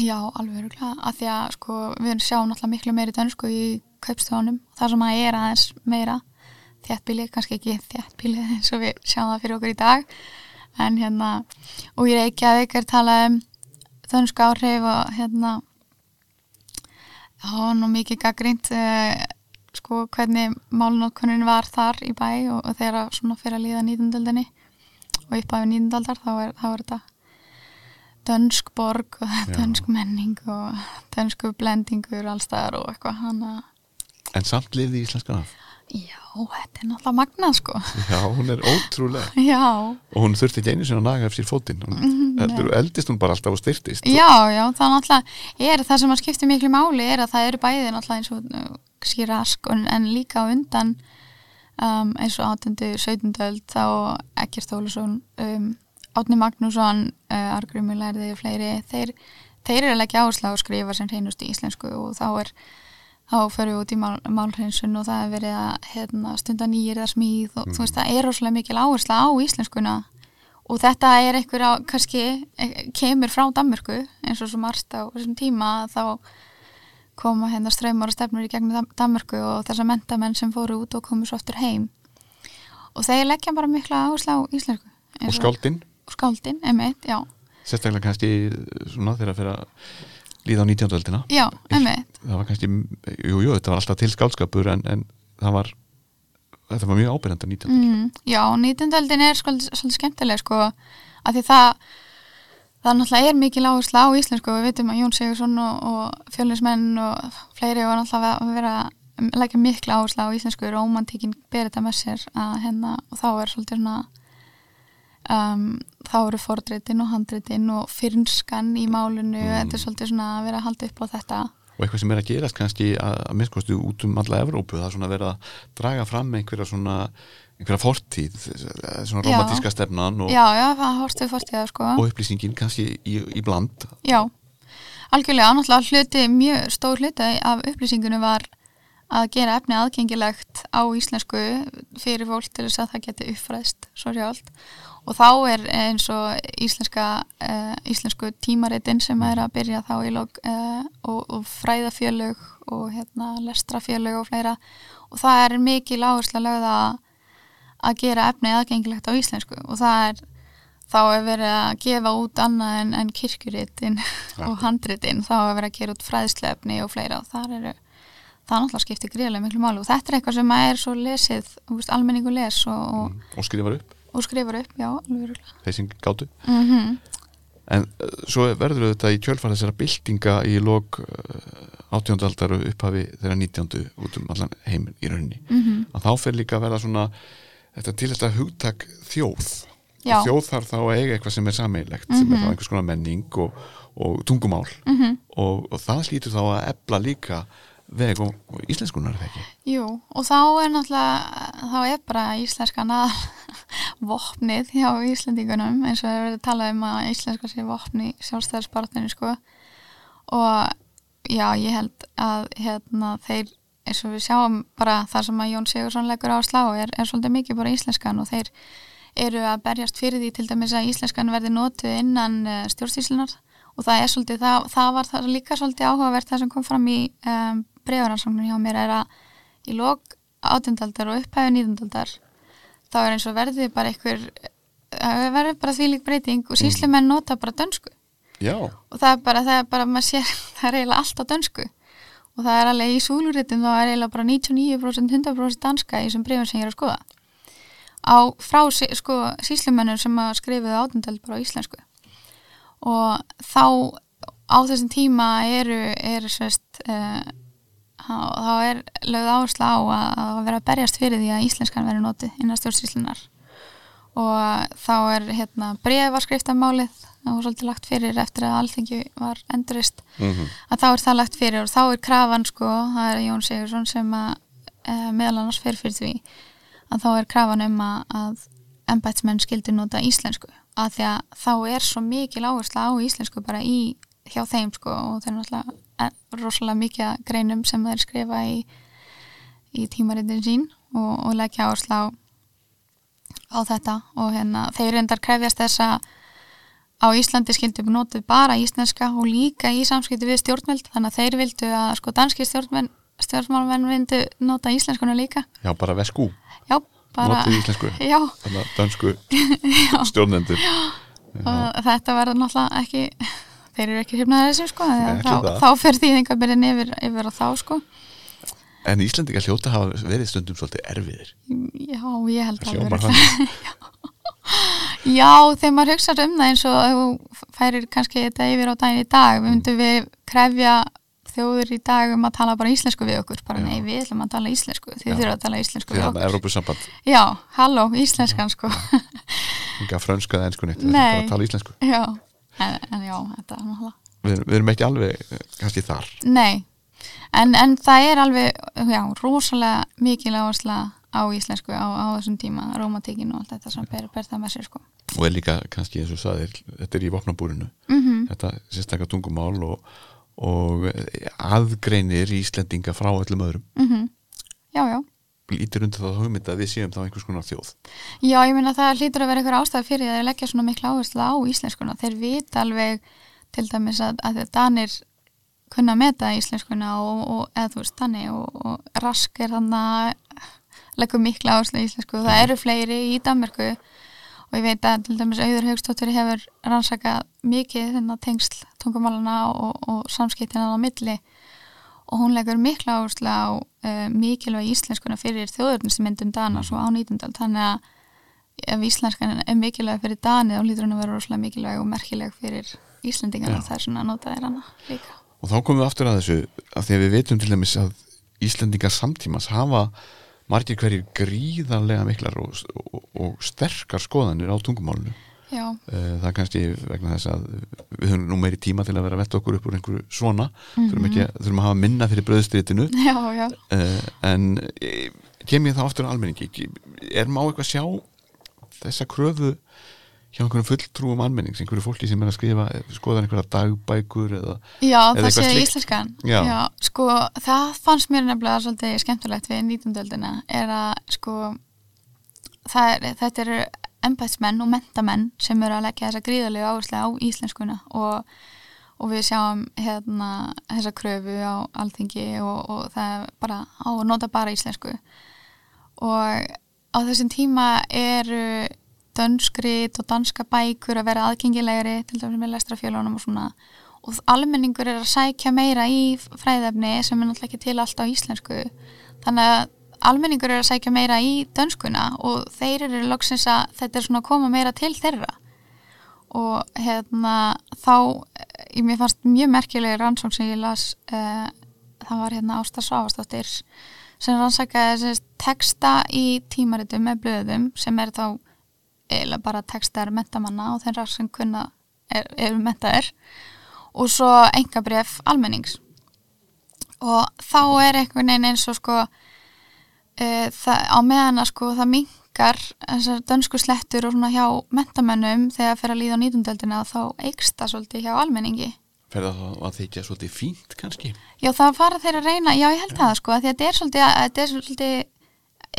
S3: já, alveg öruglega að því að sko við sjáum náttúrulega miklu meiri dönsku í kaupstofunum þar sem að er aðeins meira þéttbíli, kannski ekki þéttbíli eins og við sjáum það fyrir okkur í dag. En hérna og Reykjavík er talað um dönsku áhrif og hérna það var nú mikið gaggrínt uh, sko hvernig málnótkunin var þar í bæ og, og þegar svona fyrir að líða nýtundöldinni og upp af nýtundöldar þá er, þá er þetta dönsk borg og dönsk menning og dönsku blendingur allstaðar og eitthvað hann að
S2: en samt lifði íslenskan af
S3: já, þetta er náttúrulega magnað sko
S2: já, hún er ótrúlega *laughs*
S3: já,
S2: og hún þurfti ekki einu sinni að naga af sér fótinn hún heldur, eldist hún bara alltaf og styrtist
S3: já, já, það náttúrulega er það sem að skipti miklu máli er að það eru bæði náttúrulega eins og uh, skýrask en, en líka undan um, eins og 18. 17. öld þá Ekkert Ólusson um, Átni Magnússon, uh, Argrumi lærði fleiri, þeir, þeir eru að leggja áherslu á að skrifa sem hreinust í íslensku og þá er þá förum við út í mál, málhreinsun og það er verið að hérna, stunda nýjir eða smíð og þú veist það er rosalega mikil áhersla á íslenskuna. Og þetta er einhver á, kannski eh, kemur frá Danmörku eins og svo marst á þessum tíma þá koma hérna ströymar og stefnur í gegnum Danmörku og þessar mentamenn sem fóru út og komu svo aftur heim. Og þeir leggja bara mikla áherslu á íslensku.
S2: Og skáldinn,
S3: og skáldin, emitt, já.
S2: Sérstaklega kannski svona þegar að fyrir að líða á 19. öldina
S3: já, emitt,
S2: það var kannski, jú, jú, þetta var alltaf til skáldskapur en, en það var þetta var mjög ábyrjandi á 19. öld
S3: mm, já, nýtundöldin er sko, svolítið skemmtileg sko, að því það það náttúrulega er mikil áherslu á íslensku og við veitum að Jón Sigursson og, og fjölinsmenn og fleiri var náttúrulega að vera leggja mikla áherslu á íslensku romantíkin ber þetta með sér að hérna og þá er svolítið svona um, þá eru fordritin og handritin og fyrnskan í málinu. Þetta er svolítið svona að vera að halda upp á þetta.
S2: Og eitthvað sem er að gerast kannski að, að minnskostu út um alla Evrópu það er svona verið að draga fram einhverja svona einhverja fortíð svona romantíska stefnan og,
S3: já, já, fortíða sko.
S2: Og upplýsingin kannski í, í bland.
S3: Já, algjörlega, náttúrulega hluti, mjög stór hluti af upplýsingunum var að gera efni aðgengilegt á íslensku fyrir fólk til þess að það geti uppfræðst svo sjálft og þá er eins og íslenska uh, íslensku tímaritin sem er að byrja þá í lok uh, og, og fræðafjölög og hérna lestrafjölög og fleira. Og það er mikil áherslu að lögða að gera efni aðgengilegt á íslensku. Og það er þá er verið að gefa út annað en, en kirkjuritin og handritin. Þá er verið að gera út fræðslefni og fleira. Og þar eru það náttúrulega skiptir gríðlega miklu máli. Og þetta er eitthvað sem er svo lesið, almenningu les og, og,
S2: og skrifar upp
S3: og skrifar upp, já, alveg
S2: þeir sem gátu.
S3: Mm
S2: en uh, svo verður þetta í kjölfar þessara byltinga í lok uh, 18. aldar og upphafi þeirra 19. út um allan heiminn í rauninni.
S3: Mm
S2: að þá fer líka að verða svona þetta til þetta hugtak þjóð. Þjóð þarf þá að eiga eitthvað sem er sameigilegt sem er þá einhvers konar menning og, og tungumál.
S3: -hmm.
S2: og, og það hlýtur þá að ebla líka veg og, og íslenskunar er það ekki?
S3: Jú, og þá er náttúrulega, þá er bara íslenskan að vopnið hjá Íslendingunum eins og það er verið að tala um að íslenska sé vopni sjálfstæðarspartinu sko. Og já, ég held að hérna þeir, eins og við sjáum bara það sem að Jón Sigursson leggur á slá er, er svolítið mikið bara íslenskan og þeir eru að berjast fyrir því til dæmis að íslenskan verði notuð innan uh, stjórnstíslunar og það er svolítið, það, það var það líka svolítið áhugavert það sem kom fram í um, breyfaransóknun hjá mér er að í lok átjöndaldar og upphæfi nýðundaldar þá er eins og verði bara einhver það verður bara því lík breyting og síslumenn nota bara dönsku.
S2: Já,
S3: og það er bara, það er bara, maður sér *laughs* það er eiginlega allt á dönsku. Og það er alveg í súluritum þá er eiginlega bara 99% 100% danska í þessum breyfum sem ég er að skoða. Á frá sko, síslumennum sem að skrifuðu átjöndald bara á íslensku. Og þá á þessum tíma eru, eru svist uh, þá er lögð áherslu á að, að vera að berjast fyrir því að íslenskan verður notið innan stjórnsýslunar og þá er hérna brefarskriftamálið það var svolítið lagt fyrir eftir að alþengi var endurist
S2: mm
S3: að þá er það lagt fyrir og þá er krafan sko, það er Jón Sigursson sem að e, meðal annars fer fyrir því að þá er krafan um að, að embætsmenn skildi nota íslensku. Að því að þá er svo mikil áhersla á íslensku bara í hjá þeim sko og þeir náttúrulega rosalega mikið greinum sem þeir skrifa í, í tímaritin sín og, og leggja áhersla á, á þetta. Og hérna þeir reyndar krefjast þess að á Íslandi skildi upp notuð bara íslenska og líka í samskipti við stjórnveld þannig að þeir vildu að sko danski stjórnmenn stjórnmálmenn vildu nota íslenskuna líka.
S2: Já bara veskú
S3: já, bara
S2: Notið íslensku. *laughs*
S3: Já,
S2: Þannig að dansku *laughs* stjórnendur.
S3: Og þetta verður náttúrulega ekki þeir eru ekki hrifnaðið þessu sko
S2: Nei,
S3: þá, þá fer þýðingabyrðin yfir, yfir á þá sko.
S2: En Íslendingar hljóta hafa verið stundum svolítið erfiðir.
S3: Já, ég held að vera.
S2: þannig *laughs*
S3: já, þegar maður hugsa um það eins og þú færir kannski þetta yfir á daginn í dag við myndum við krefja þjóður í dag um að tala bara íslensku við okkur. Bara
S2: Já.
S3: nei, við ætlum að tala íslensku. Þið
S2: Já.
S3: þurfum að tala íslensku við
S2: að
S3: okkur. Já, halló, íslenskan sko.
S2: Enga frönsku eða ensku neitt *laughs* Við erum bara að tala íslensku.
S3: Já, en, en já, þetta er náttúrulega
S2: Við við erum ekki alveg eh, kannski þar
S3: Nei, en, en það er alveg, já, rosalega mikil áhersla á íslensku á, á þessum tíma, rómatíkin og allt þetta sem ber, ber það með sér, sko.
S2: og er líka kannski eins og saðir þetta er í vopnabúrinu
S3: Mm
S2: þetta sérstakka tungumál og, og aðgreinir Íslendinga frá öllum öðrum
S3: mhm. Já, já.
S2: Lítur undir það hugmynd að við séum þá einhvers konar þjóð
S3: Já, ég meina það hlýtur að vera einhver ástæð fyrir að þeir leggja svona mikla áherslu á íslenskuna. Þeir vita alveg til dæmis að, að Danir kunna meta íslenskuna og, og eða þú veist, Dani og, og Rask er hann að leggur mikla áherslu á íslensku. Það eru fleiri í Danmarku og ég veit að til dæmis Auður Haugstóttur hefur rannsakað mikið þennan tengsl tungumálana og, og samskiptina á milli og hún leggur mikla áherslu á uh, mikilvæg íslenskuna fyrir þjóðurnismyndum Dana svo á 19. þannig að ef íslenskan er mikilvæg fyrir Dani þá lítur hann að vera rosalega mikilvæg og merkileg fyrir Íslendingarna það er svona að nota þér hana líka.
S2: Og þá komum við aftur að þessu að því að við veitum til dæmis að Íslendingar samtímas hafa margir hverjir gríðarlega miklar og, og, og sterkar skoðanir á tungumálinu
S3: Já,
S2: Eh, það er kannski vegna þess að við höfum nú meiri tíma til að vera að vetta okkur upp úr einhverju svona. Þurfum, ekki, þurfum að hafa minna fyrir bröðstritinu
S3: já, já.
S2: Uh, en eh, kem ég þá aftur á almenningi. Er má eitthvað sjá þessa kröfu hjá einhverjum fulltrúum almennings, einhverju fólki sem er að skrifa skoðan einhverja dagbækur eða
S3: Já,
S2: Eða
S3: það
S2: eitthvað
S3: sé
S2: slíkt.
S3: íslenskan.
S2: Já.
S3: sko, það fannst mér nefnilega svolítið skemmtilegt við nýtumdöldina er að sko það er, þetta eru embætsmenn og mentamenn sem eru að leggja þessa gríðarlega áherslu á íslenskuna og, og við sjáum hérna þessa kröfu á alþingi og, og það er bara á að nota bara íslensku. Og á þessum tíma eru dönskrit og danska bækur að vera aðgengilegri til dæmis með lestrafjölunum og svona. Og almenningur er að sækja meira í fræðefni sem er náttúrulega ekki til allt á íslensku. Þannig að almenningur er að sækja meira í dönskuna og þeir eru loksins að þetta er svona að koma meira til þeirra. Og hérna þá, eh, mér fannst mjög merkileg rannsókn sem ég las uh, það var hérna Ásta Svavastóttir sem rannsakaði þessi texta í tímaritum með blöðum sem er þá eiginlega bara textar mentamanna og þeirra sem kunna er, eru mentaðir og svo engabref almennings. Og þá er einhvern veginn eins og sko uh, það, á meðan að sko það mingar þessar dönsku slettur og svona hjá mentamönnum þegar fyrir að líða á nýtundöldina þá eikst það svolítið hjá almenningi
S2: það að þykja svolítið fínt kannski?
S3: Já, það fara þeir að reyna, já ég held það sko, því að þetta er svolítið, svolítið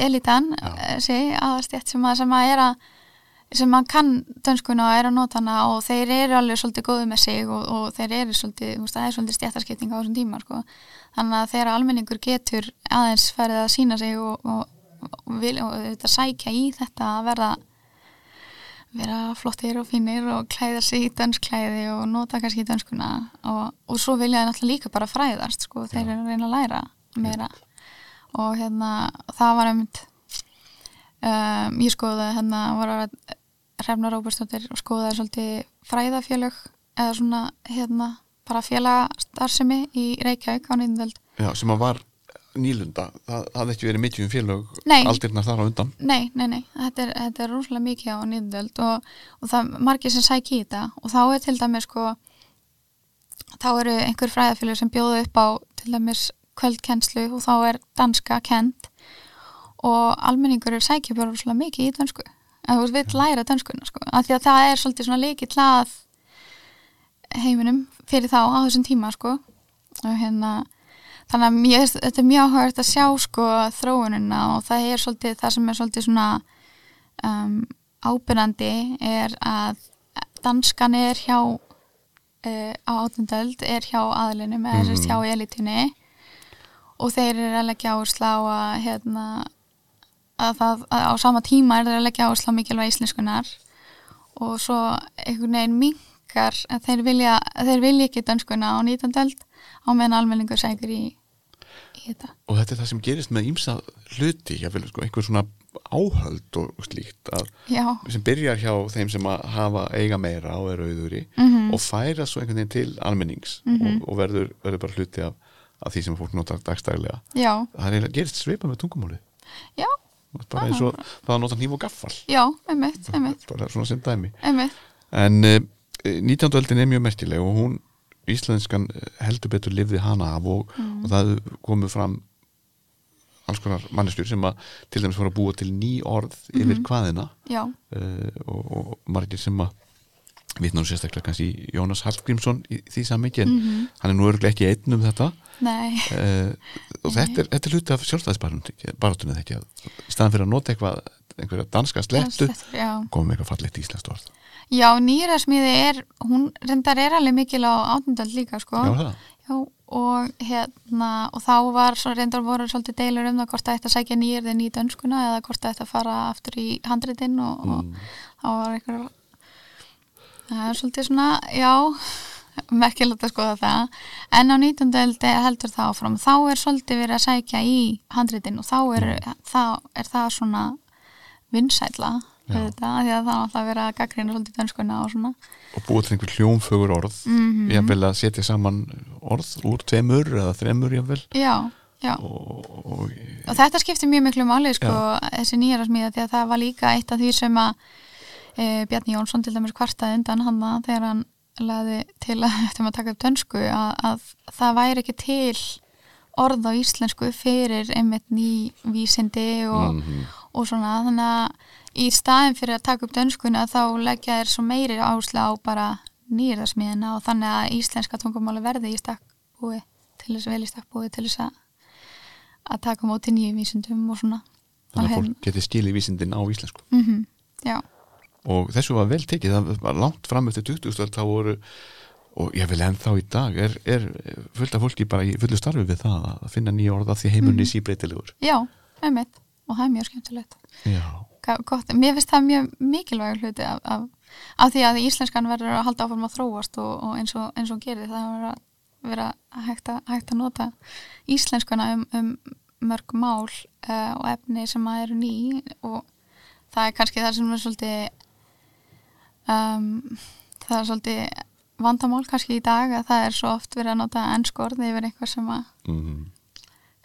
S3: elitan,
S2: Já.
S3: þessi aðastjætt sem að, sem að er að sem að kann dönskuna og er að nota hana og þeir eru alveg svolítið góðu með sig og, og þeir eru svolítið, þú veist, það er svolítið stjættarskipting á þessum tíma, sko. Þannig að þegar almenningur getur aðeins ferið að sína sig og, og, og, vil, þetta sækja í þetta að verða vera flottir og fínir og klæða sig í dönsklæði og nota kannski dönskuna og, og svo vilja það náttúrulega líka bara fræðast sko, þeir eru að reyna að læra meira. Og hérna það var einmitt um, ég skoðaði hérna var að Hrefna Róbersdóttir og skoðaði svolítið fræðafélög eða svona hérna bara félagastarfsemi í Reykjavík á nýðindöld
S2: Já, sem að var nýlunda. Það hafði ekki verið mikið um félög
S3: Nei.
S2: aldirnar þar á undan.
S3: Nei, nei, nei, þetta er, þetta er rúslega mikið á nýðundöld og, og það er margir sem sæki í þetta. Og þá er til dæmis sko þá eru einhver fræðafélug sem bjóðu upp á til dæmis kvöldkennslu og þá er danska kent og almenningur er sækja bara rúslega mikið í dönsku að þú vill læra dönskuna sko. Af því að það er svolítið svona líkið hlað heiminum fyrir þá á þessum tíma sko. Og hérna þannig að mér, þetta er mjög áhugavert að sjá sko þróunina og það er svolítið það sem er svolítið svona um, ábyrnandi er að danskan er hjá uh, á átundöld er hjá aðlinum eða mm. hjá elitunni og þeir eru að leggja áherslu á að hérna að það að á sama tíma er þeir að leggja áherslu á mikilvæg íslenskunar og svo einhvern veginn minkar að þeir vilja, þeir vilja ekki dönskuna á nýtandöld á meðan almenningur sækur í, í þetta.
S2: og þetta er það sem gerist með ímsa hluti jáfnvel, sko, einhver svona áhöld og slíkt að, sem byrjar hjá þeim sem að hafa eiga meira og eru auðuri
S3: Mhm.
S2: og færa svo einhvern veginn til almennings
S3: Mhm.
S2: og, og verður, verður bara hluti af, af því sem fólk notar dagstæðilega
S3: já,
S2: það er gerist svipa með tungumáli
S3: já,
S2: bara eins og það að nota hníf og gaffal
S3: já, einmitt, einmitt,
S2: bara svona sem dæmi
S3: einmitt,
S2: en uh, 19. öldin er mjög merkileg og hún, íslenskan eh, heldur betur lifði hana af og,
S3: Mm.
S2: og það komu fram alls konar manneskjur sem að til dæmis voru að búa til ný orð yfir
S3: Mhm.
S2: hvaðina uh, og, og margir sem að vitna nú sérstaklega kannski Jónas Hallgrímsson í því sammingi en
S3: Mhm.
S2: hann er nú örglega ekki einn um þetta. Uh, og þetta er, þetta er hluti af sjálfstæðisbarátunni þekkja. Í staðan fyrir að nota eitthvað einhverja danska slettu komum eitthvað fallegt íslenskt orð.
S3: Já, nýrasmíði er, hún reyndar er alveg mikil á átundöld líka, sko.
S2: Já,
S3: Já, og hérna, og þá var svo reyndar voru svolítið deilur um það hvort það ætti að sækja nýjirðin í dönskuna eða hvort það ætti að fara aftur í handritin og, og
S2: Mm.
S3: þá var einhver, það er svolítið svona, já, merkilegt að skoða það. En á 19. öldi heldur það áfram, þá er svolítið verið að sækja í handritin og þá er, þá er það svona vinsætla, þetta, því að það er alltaf verið að gaggrina svolítið dönskuna og svona.
S2: og búa til einhver hljómfögur orð
S3: Mm
S2: ég vil að setja saman orð úr tveimur eða þremur jafnvel
S3: Já, já.
S2: og, og
S3: Og þetta skiptir mjög miklu máli sko, þessi nýjara smíða því að það var líka eitt af því sem að e, Bjarni Jónsson til dæmis kvartaði undan hann þegar hann laði til að *laughs* eftir að taka upp dönsku að, að það væri ekki til orð á íslensku fyrir einmitt ný vísindi og,
S2: Mhm.
S3: og svona. Þannig að í staðin fyrir að taka upp dönskuna þá leggja þér svo meiri áherslu á bara nýjaraðsmiðina og þannig að íslenska tungumáli verði í stakkbúi til þess vel í stakkbúi til þess að að taka móti nýjum vísindum og svona
S2: þannig að fólk geti skilið vísindin á íslensku.
S3: Mm Já,
S2: og þessu var vel tekið, það var langt fram eftir 20. stöld þá voru og ég vil ennþá í dag er, er fullt af fólki bara í fullu starfi við það að finna nýja orða því heimunni mm. síbreytilegur
S3: já, einmitt og það er mjög skemmtilegt
S2: já,
S3: gott, Mér finnst það mjög mikilvægur hluti af, af, af því að íslenskan verður að halda áfram að þróast og, og eins og, og gerir það verður að vera hægt að, hægt að nota íslenskuna um, um mörg mál uh, og efni sem að eru ný og það er kannski það sem er svolítið um, það er svolítið vandamál kannski í dag að það er svo oft verið að nota ennsku orð yfir eitthvað sem að
S2: mm.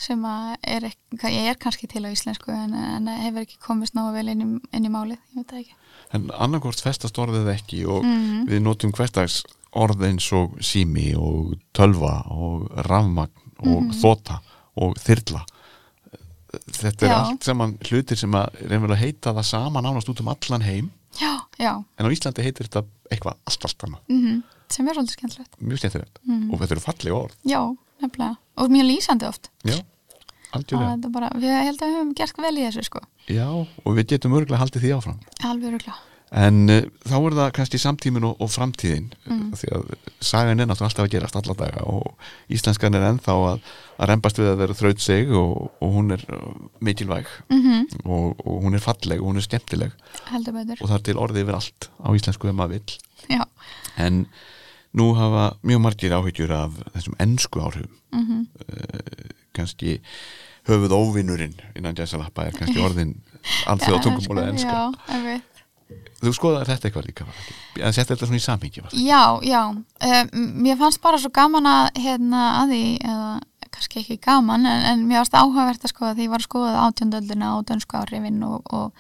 S3: sem að er, er kannski til á íslensku en, en hefur ekki komist náðu vel inn í, inn í málið, ég veit það ekki
S2: En annarkvort festast orðið ekki og
S3: Mhm.
S2: við notum hverstags orð eins og sími og tölva og rafmagn og
S3: Mhm.
S2: þóta og þyrla þetta er
S3: Já.
S2: allt saman hlutir sem að reynvel að heita það saman ánast út um allan heim
S3: Já, já,
S2: en á Íslandi heitir þetta eitthvað allt allt annað,
S3: mm sem er svolítið skemmtilegt.
S2: Mjög skemmtilegt.
S3: Mhm.
S2: og þetta eru fallega orð,
S3: Já, nefnilega, og mjög lýsandi oft.
S2: Já, algjörlega.
S3: Bara, við held að við höfum gert vel í þessu sko,
S2: já, og við getum örgulega haldið því áfram.
S3: Alveg röglega
S2: en uh, þá er það kannski samtímin og, og framtíðin
S3: Mm.
S2: því að sagan er náttúrulega alltaf að gerast alla daga og íslenskan er ennþá að, að rembast við að vera þraut sig og, og hún er uh, mikilvæg.
S3: Mm
S2: og, og hún er falleg og hún er skemmtileg. Og það er til orðið yfir allt á íslensku ef maður vill.
S3: Já.
S2: En nú hafa mjög margir áhyggjur af þessum ennsku áhrifum.
S3: Mm
S2: kannski höfuð óvinnurinn innan jæsalappa er kannski *laughs* orðin alþjóða tungumóla
S3: einmitt.
S2: Þú skoðar þetta eitthvað líka en setja þetta svona í samhengi
S3: já, já. Um, mér fannst bara svo gaman að hérna að því, eða kannski ekki gaman en, en mér varst áhugavert að skoða því ég var að skoða átjöndöldina á dönsku áhrifin og, og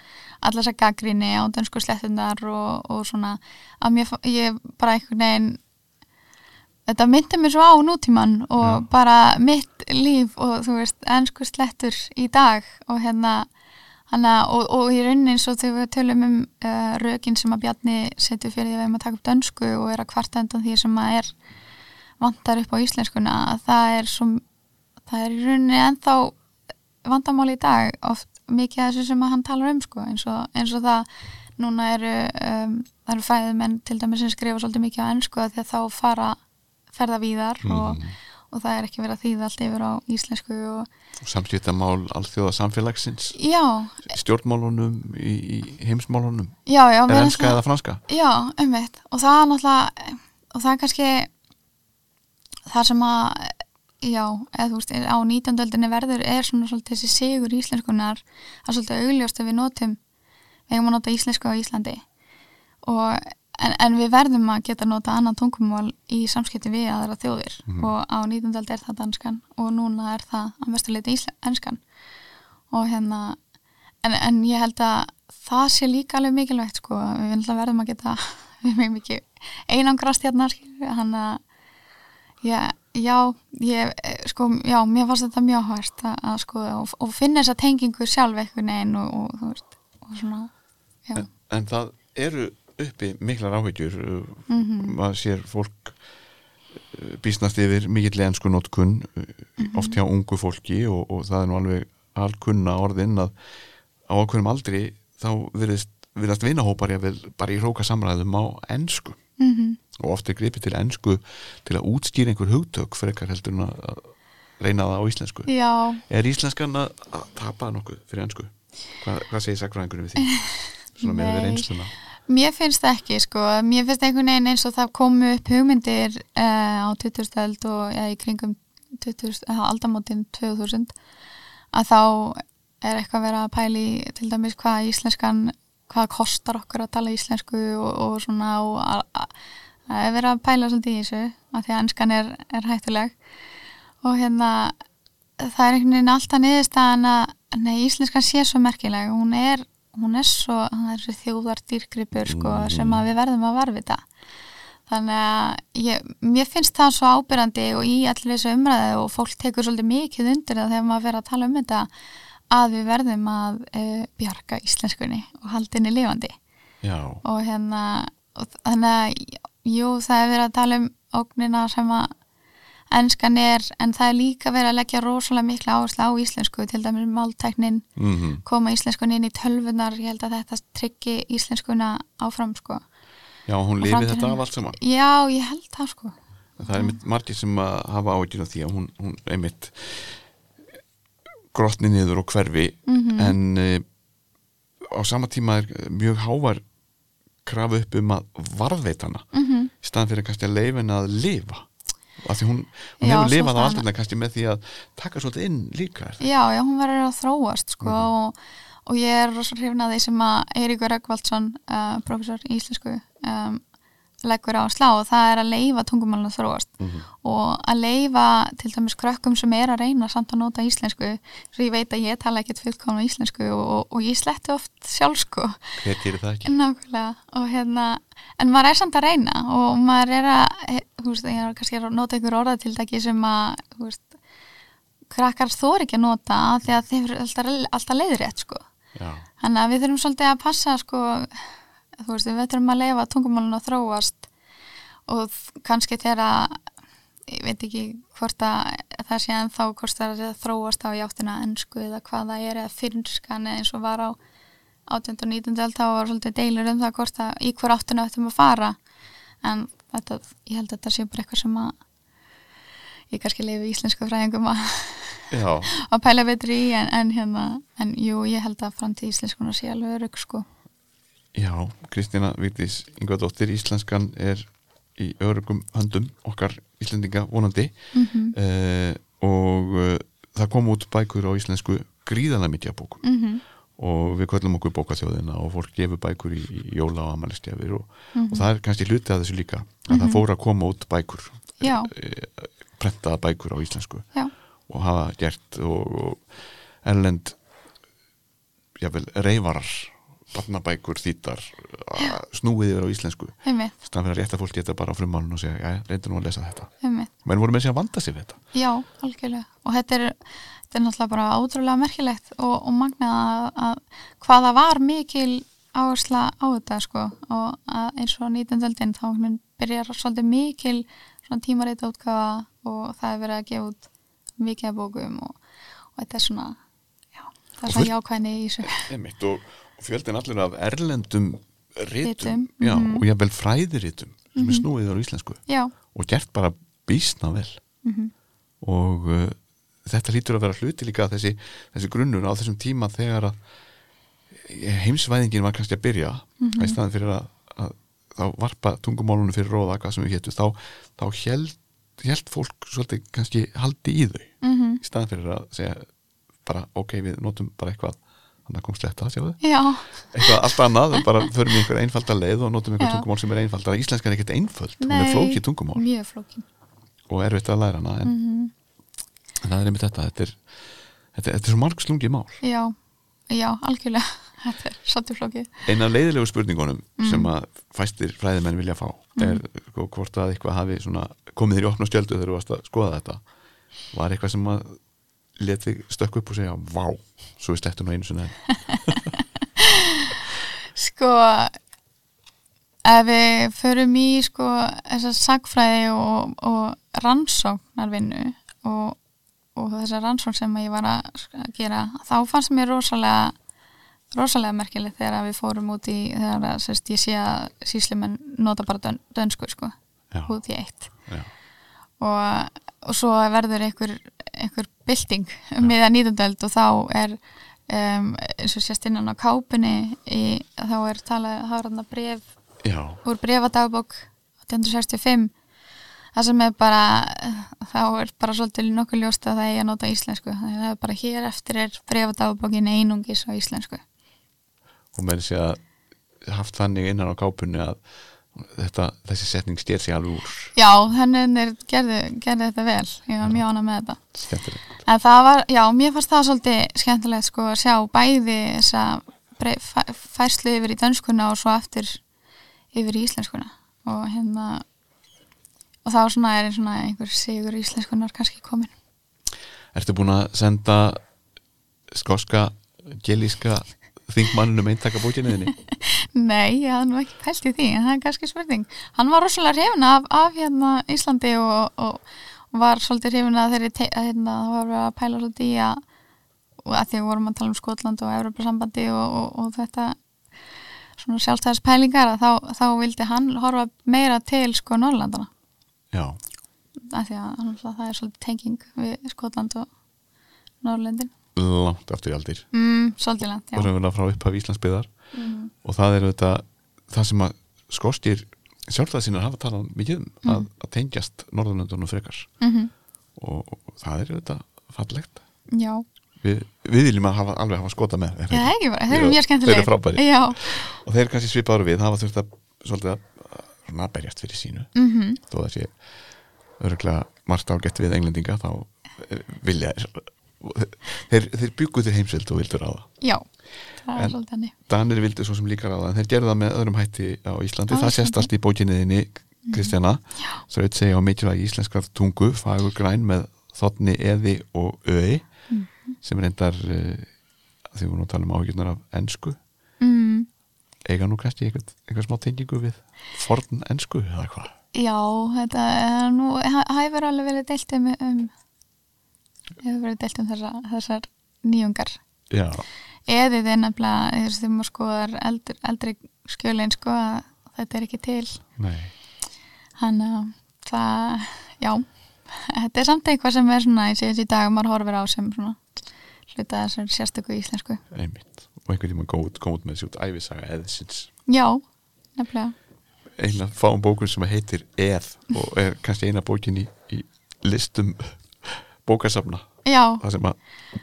S3: allar þess að gaggrinni á dönsku slettundar og, og svona að mér, ég bara einhvern veginn þetta myndi mér svo á nútíman og
S2: Já.
S3: bara mitt líf og þú veist, ennsku slettur í dag og hérna hana, og, og í rauninni eins og þegar við tölum um uh, rökin sem að Bjarni setur fyrir því að við erum að taka upp dönsku og er að kvarta undan því sem að er vantar upp á íslenskuna að það er svo það er í rauninni ennþá vandamál í dag oft mikið af þessu sem að hann talar um sko eins og, eins og það núna eru um, eru fræðumenn til dæmis sem skrifa svolítið mikið á ennsku því að þá fara ferða víðar og,
S2: Mhm.
S3: Og það er ekki verið að þýða allt yfir á íslensku og
S2: samskiptamál alþjóða samfélagsins
S3: já,
S2: stjórnmálunum í, í heimsmálunum.
S3: Já, já
S2: er
S3: finnst
S2: eða franska?
S3: Já, umveitt og það er náttúrulega og það er kannski það sem að já, eða þú veist, á 19. öldinni verður er svona svolítið þessi sigur íslenskunar það er svolítið augljóst að við notum við eigum að nota íslensku á Íslandi. Og, en, en við verðum að geta nota annan tungumál í samskipti við aðra þjóðir
S2: Mhm.
S3: og á 19. öld er það danskan og núna er það að mestu leiti enskan og hérna en, en ég held að það sé líka alveg mikilvægt sko, við verðum að geta *laughs* einangrast hérna hann að já, já, ég, sko, já, mér fannst þetta mjög hægt að, að skoða og, og finna þessa tengingu sjálf einhvern veginn og, og, og svona
S2: en, en það eru uppi miklar áhyggjur uh,
S3: Mhm.
S2: maður sér fólk uh, býstnast yfir mikill ensku notkun
S3: Mhm.
S2: oft hjá ungu fólki og, og það er nú alveg alkunna orðin að á okkurum aldri þá virðist, virðast vinahópar bara í hróka samræðum á ensku
S3: mm
S2: og oft er gripið til ensku til að útskýra einhver hugtök frekar heldur en að reyna það á íslensku
S3: já,
S2: er íslenskan að, tapa nokkuð fyrir ensku? Hva, hvað segir sakfræðingurinn við því? *laughs* Svona með
S3: Nei.
S2: við reynsluna
S3: Mér finnst það ekki, sko. Mér finnst einhvern veginn eins og það komu upp hugmyndir uh, á 2000 öld og ja, í kringum 20, uh, aldamótin 2000 að þá er eitthvað verið að pæli til dæmis hvað íslenskan, hvað kostar okkur að tala íslensku og, og svona og að, að, að er verið að pæla svolítið í þessu að því að enskan er, er hættuleg og hérna það er einhvern veginn alltaf niðurstaðan að nei, íslenskan sé svo merkileg hún er, hún er svo er þjóðar dýrgripur sko,
S2: Mm.
S3: sem við verðum að varvita þannig að ég, mér finnst það svo ábyrrandi og í allir þessu umræðu og fólk tekur svolítið mikið undir það þegar maður verður að tala um þetta að við verðum að uh, bjarga íslenskunni og haldinni lifandi.
S2: Já,
S3: og hérna og þannig að jú það er verið að tala um ógnina sem að enskan er en það er líka verið að leggja rosalega mikla áherslu á íslensku til dæmis máltæknin
S2: mm
S3: koma íslenskun inn í tölvunar ég held að þetta tryggi íslenskuna áfram sko.
S2: Já hún lifið þetta af allt saman.
S3: Já ég held það sko.
S2: Það er einmitt margir sem að hafa áhyggjur af því að hún, hún einmitt grotni niður og hverfi
S3: Mhm.
S2: en uh, á sama tíma er mjög hávar krafu upp um að varðveita hana.
S3: Mm
S2: í staðan fyrir kannski að leifin að lifa af því hún, hún
S3: Já,
S2: hefur lifað á aldrei kannski með því að taka svolítið inn líka
S3: já já hún verður að þróast sko
S2: Mhm.
S3: og, og ég er rosa hrifna því sem að Eiríkur Röggvaldsson uh, professor í íslensku um, leggur á að slá og það er að leifa tungumálun að þróast.
S2: Mhm.
S3: og að leifa til dæmis krökkum sem er að reyna samt að nota íslensku svo ég veit að ég tala ekkert fullkomna íslensku og, og, ég sletti oft sjálf
S2: hver gerir það ekki?
S3: nákvæmlega. Og hérna en maður er samt að reyna og maður er að þú veist, ég er kannski að nota einhver orðatildaki sem að þú veist, krakkar þór ekki að nota af því að þeir eru alltaf, alltaf leiðrétt sko.
S2: Já,
S3: Þannig að við þurfum svolítið að passa sko, þú veist, við þurfum að leifa tungumálun að þróast og kannski þegar að ég veit ekki hvort að það sé ennþá hvort það er að þróast á játtina ennsku eða hvað það er eða fyrirskan eða eins og var á 18. og 19. öld þá var svolítið deilur um það hvort að í hver áttuna ættum að fara en þetta, ég held að þetta sé bara eitthvað sem að ég kannski leifi íslensku fræðingum að *laughs* að pæla betri í en, en hérna, en jú, ég held að framtíð íslenskunar sé alveg örugg sko
S2: já Kristína Vigdís Ingvardóttir, íslenskan er í örugum höndum okkar Íslendinga vonandi
S3: mm
S2: uh, og uh, það kom út bækur á íslensku gríðanlega mikið af bókum
S3: -hmm.
S2: og við kvöllum okkur bókaþjóðina og fólk gefur bækur í, í jóla og amalistjafir og,
S3: Mhm.
S2: og það er kannski hluti af þessu líka að það fór að koma út bækur
S3: Já.
S2: eh, prentaða bækur á íslensku
S3: Já,
S2: og hafa gert og, og erlend jável reyfarar barnabækur þýttar að snúið yfir á íslensku.
S3: Einmitt,
S2: stann fyrir að fólk geta bara á frummálun og segja, já, reyndu nú að lesa þetta. Menn voru með sig að vanda sig við þetta.
S3: Já, algjörlega. Og þetta er, þetta er náttúrulega bara ótrúlega merkilegt og, og magnað að, að hvaða var mikil áhersla á þetta sko. Og að eins og 19. öldin þá byrjar svolítið mikil svona tímareita útgafa og það er verið að gefa út mikið bókum og, og þetta er svona já, það er svona jákvæðni í þessu
S2: fjöldin allir af erlendum Ritum, já,
S3: mhm.
S2: og jafnvel fræðiritum sem er snúið yfir á íslensku.
S3: Já,
S2: og gert bara býsna vel.
S3: Mhm,
S2: og uh, þetta lítur að vera hluti líka þessi, þessi grunnur á þessum tíma þegar að heimsvæðingin var kannski að byrja.
S3: Mhm.
S2: í staðin fyrir að, að þá varpa tungumálunum fyrir róða hvað sem við hétu þá, þá held, held fólk svolítið kannski haldi í þau.
S3: Mhm,
S2: í staðin fyrir að segja bara ok, við notum bara eitthvað þannig að kom sletta, sjáðu
S3: já,
S2: eitthvað allt annað, bara förum í einhver einfalda leið og notum einhver
S3: Já.
S2: tungumál sem er einfaldar íslenska er ekkert einföld, hún er
S3: Nei.
S2: flókið tungumál.
S3: mjög flókin
S2: og erfitt að læra hana en,
S3: mhm,
S2: en það er einmitt þetta þetta er, þetta, þetta er svo margslungi mál.
S3: Já, já, algjörlega. *laughs* Þetta er svolítið flókið.
S2: Eina af leiðilegu spurningunum
S3: Mm.
S2: sem að fæstir fræðimenn vilja fá er sko, hvort að eitthvað hafi svona, komið þér í opna stjöldu þegar þú varst að skoða þetta. Var eitthvað sem að leti stökk upp og segja vá, svo við slettum nú einu sinni. *laughs*
S3: Sko ef við förum í sko þessar sagfræði og, og rannsóknarvinnu og, og þessar rannsókn sem ég var að gera þá fannst mér rosalega rosalega merkilegt þegar við fórum út í þegar að, sérst, ég sé að síslumenn nota bara dön, dönsku sko út í eitt. Og, og svo verður einhver, einhver bylting um miða nýtundöld og þá er um, eins og sést innan á kápunni í, þá er talað, þá er þarna bref
S2: Já,
S3: úr brefadagbók 1865 það sem er bara þá er bara svolítið nokkuð ljóst að það eigi að nota íslensku. Það er bara hér eftir er brefadagbókin einungis á íslensku.
S2: Og með þessi að haft þannig innan á kápunni að þetta, þessi setning styr sig alveg úr.
S3: Já, er gerði, gerði þetta vel. Ég var mjög ána með þetta.
S2: Skemmtilegt.
S3: En það var, já, mér fannst það svolítið skemmtilegt sko að sjá bæði þessa færslu yfir í dönskuna og svo aftur yfir í íslenskuna. Og hérna og þá svona er svona einhver sigur íslenskunar kannski komin.
S2: Ertu búin að senda skoska, gelíska þingmannunum eintaka bókinniðinni? *laughs*
S3: Nei, ég hafði nú ekki pælt í því en það er kannski spurning. Hann var rosalega hrifin af, af hérna Íslandi og, og, og var svolítið hrifin að þeirri hérna, það var að pæla svolítið í að að því að vorum að tala um Skotland og Evropasambandi og, og, og þetta svona sjálfstæðispælingar að þá, þá vildi hann horfa meira til sko Norrlandana
S2: Já,
S3: að því að hann- það er svolítið tenging við Skotland og Norrlendin
S2: langt aftur í aldir.
S3: Mm, svolítið land,
S2: og
S3: já
S2: sem við frá upphaf Íslandsbyðar
S3: mm,
S2: og það er þetta það sem að skoskir sjálfstæðsinnar hafa talað mikið um að, að tengjast Norðurlöndunum frekar.
S3: Mm
S2: og, og það er þetta fallegt.
S3: Já,
S2: við, við viljum að hafa, alveg hafa skota með er
S3: Já, ekki. bara, þeir eru mjög
S2: þeir eru.
S3: Já,
S2: og þeir kannski svipaður við hafa þurft að svolítið að að berjast fyrir sínu.
S3: Mm
S2: þó það sé örgulega margt ágætt við englendinga þá eh, vilja þeir, þeir byggu til heimsvild og vildur það
S3: já, það er svolítið henni
S2: Danir vildu svo sem líka ráða en þeir gerðu það með öðrum hætti á Íslandi.
S3: Á
S2: það sést allt í bókinniðinni Kristjana. Þraut segja á mikilvægi íslenskar tungu fagur græn með þotni eði og öði sem reyndar uh, því við nú talum áhyggjurnar af ensku.
S3: Mm,
S2: eiga nú kannski einhvern, einhvern smá tengingu við forn ensku eða hvað
S3: já, þetta er nú hefur alveg verið deilt um, um hefur verið deilt um þessa, þessar nýjungar.
S2: Já,
S3: eðið er nefnilega þú veist, þegar maður skoðar eldri, eldri skjölin sko að þetta er ekki til.
S2: Nei.
S3: Hann að það, já þetta er samt eitthvað sem er svona í síðan í dag að maður horfir á sem svona hluta þessar sérstöku íslensku.
S2: Einmitt. Og einhvern tíma kom út með þessi út æfisaga eðsins
S3: já, nefnilega.
S2: Einlega fáum bókun sem heitir Eð og er kannski eina bókin í, í listum bókasafna.
S3: Já,
S2: það sem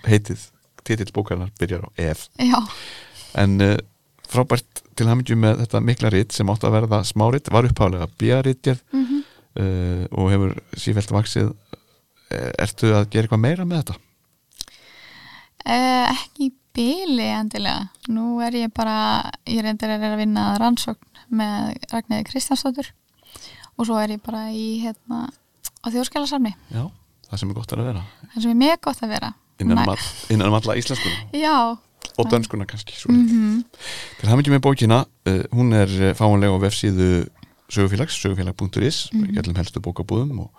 S2: heitið titill bókarinnar byrjar á Ef
S3: já,
S2: en uh, frábært til hamingju með þetta mikla ritt sem átt að verða smárit var upphálega bíaritgerð
S3: mm
S2: uh, og hefur sífælt vaksið uh, ertu að gera eitthvað meira með þetta?
S3: Eh, ekki bíli endilega. Nú er ég bara, ég reyndir að að vinna rannsókn með Ragnæði Kristjánsdóttur og svo er ég bara í hérna á þjóðskjálasafni
S2: Já, það sem er gott að vera
S3: það sem er mjög gott að vera
S2: innan, um, all, innan um alla íslenskuna
S3: já,
S2: og dönskuna kannski mm
S3: mhm
S2: Til hamingju með bókina, uh, hún er uh, fáanlega á vefsíðu sögufélags, sögufélag.is, mm. -hmm. gætlum helstu bókabúðum og,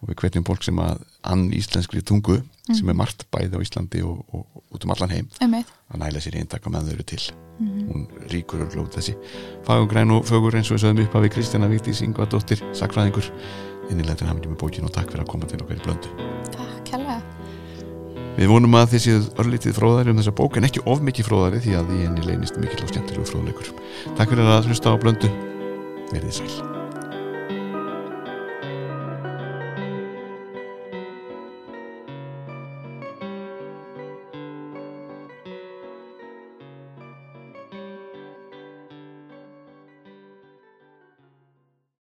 S2: og við hvetjum fólk sem að ann íslenskri tungu, sem
S3: Mhm.
S2: er margt bæði á Íslandi og, og, og út um allan heim,
S3: einmitt
S2: að næla sér í eintaka með þau eru til.
S3: Mhm.
S2: Hún ríkur og glóð þessi. Fagugræn og fögur eins og við sögum upp af við Kristjana Víktís Ingvadóttir, sakfræðingur, innilega til hamingju með bókina og takk fyrir að koma til okkar í blöndu.
S3: takk kærlega
S2: Við vonum að þið séuð örlítið fróðari um þessa bók en ekki of mikið fróðari því að í henni leynist mikill og skemmtilegu fróðleikur. Takk fyrir að hlusta á blöndu. Verðið sæl.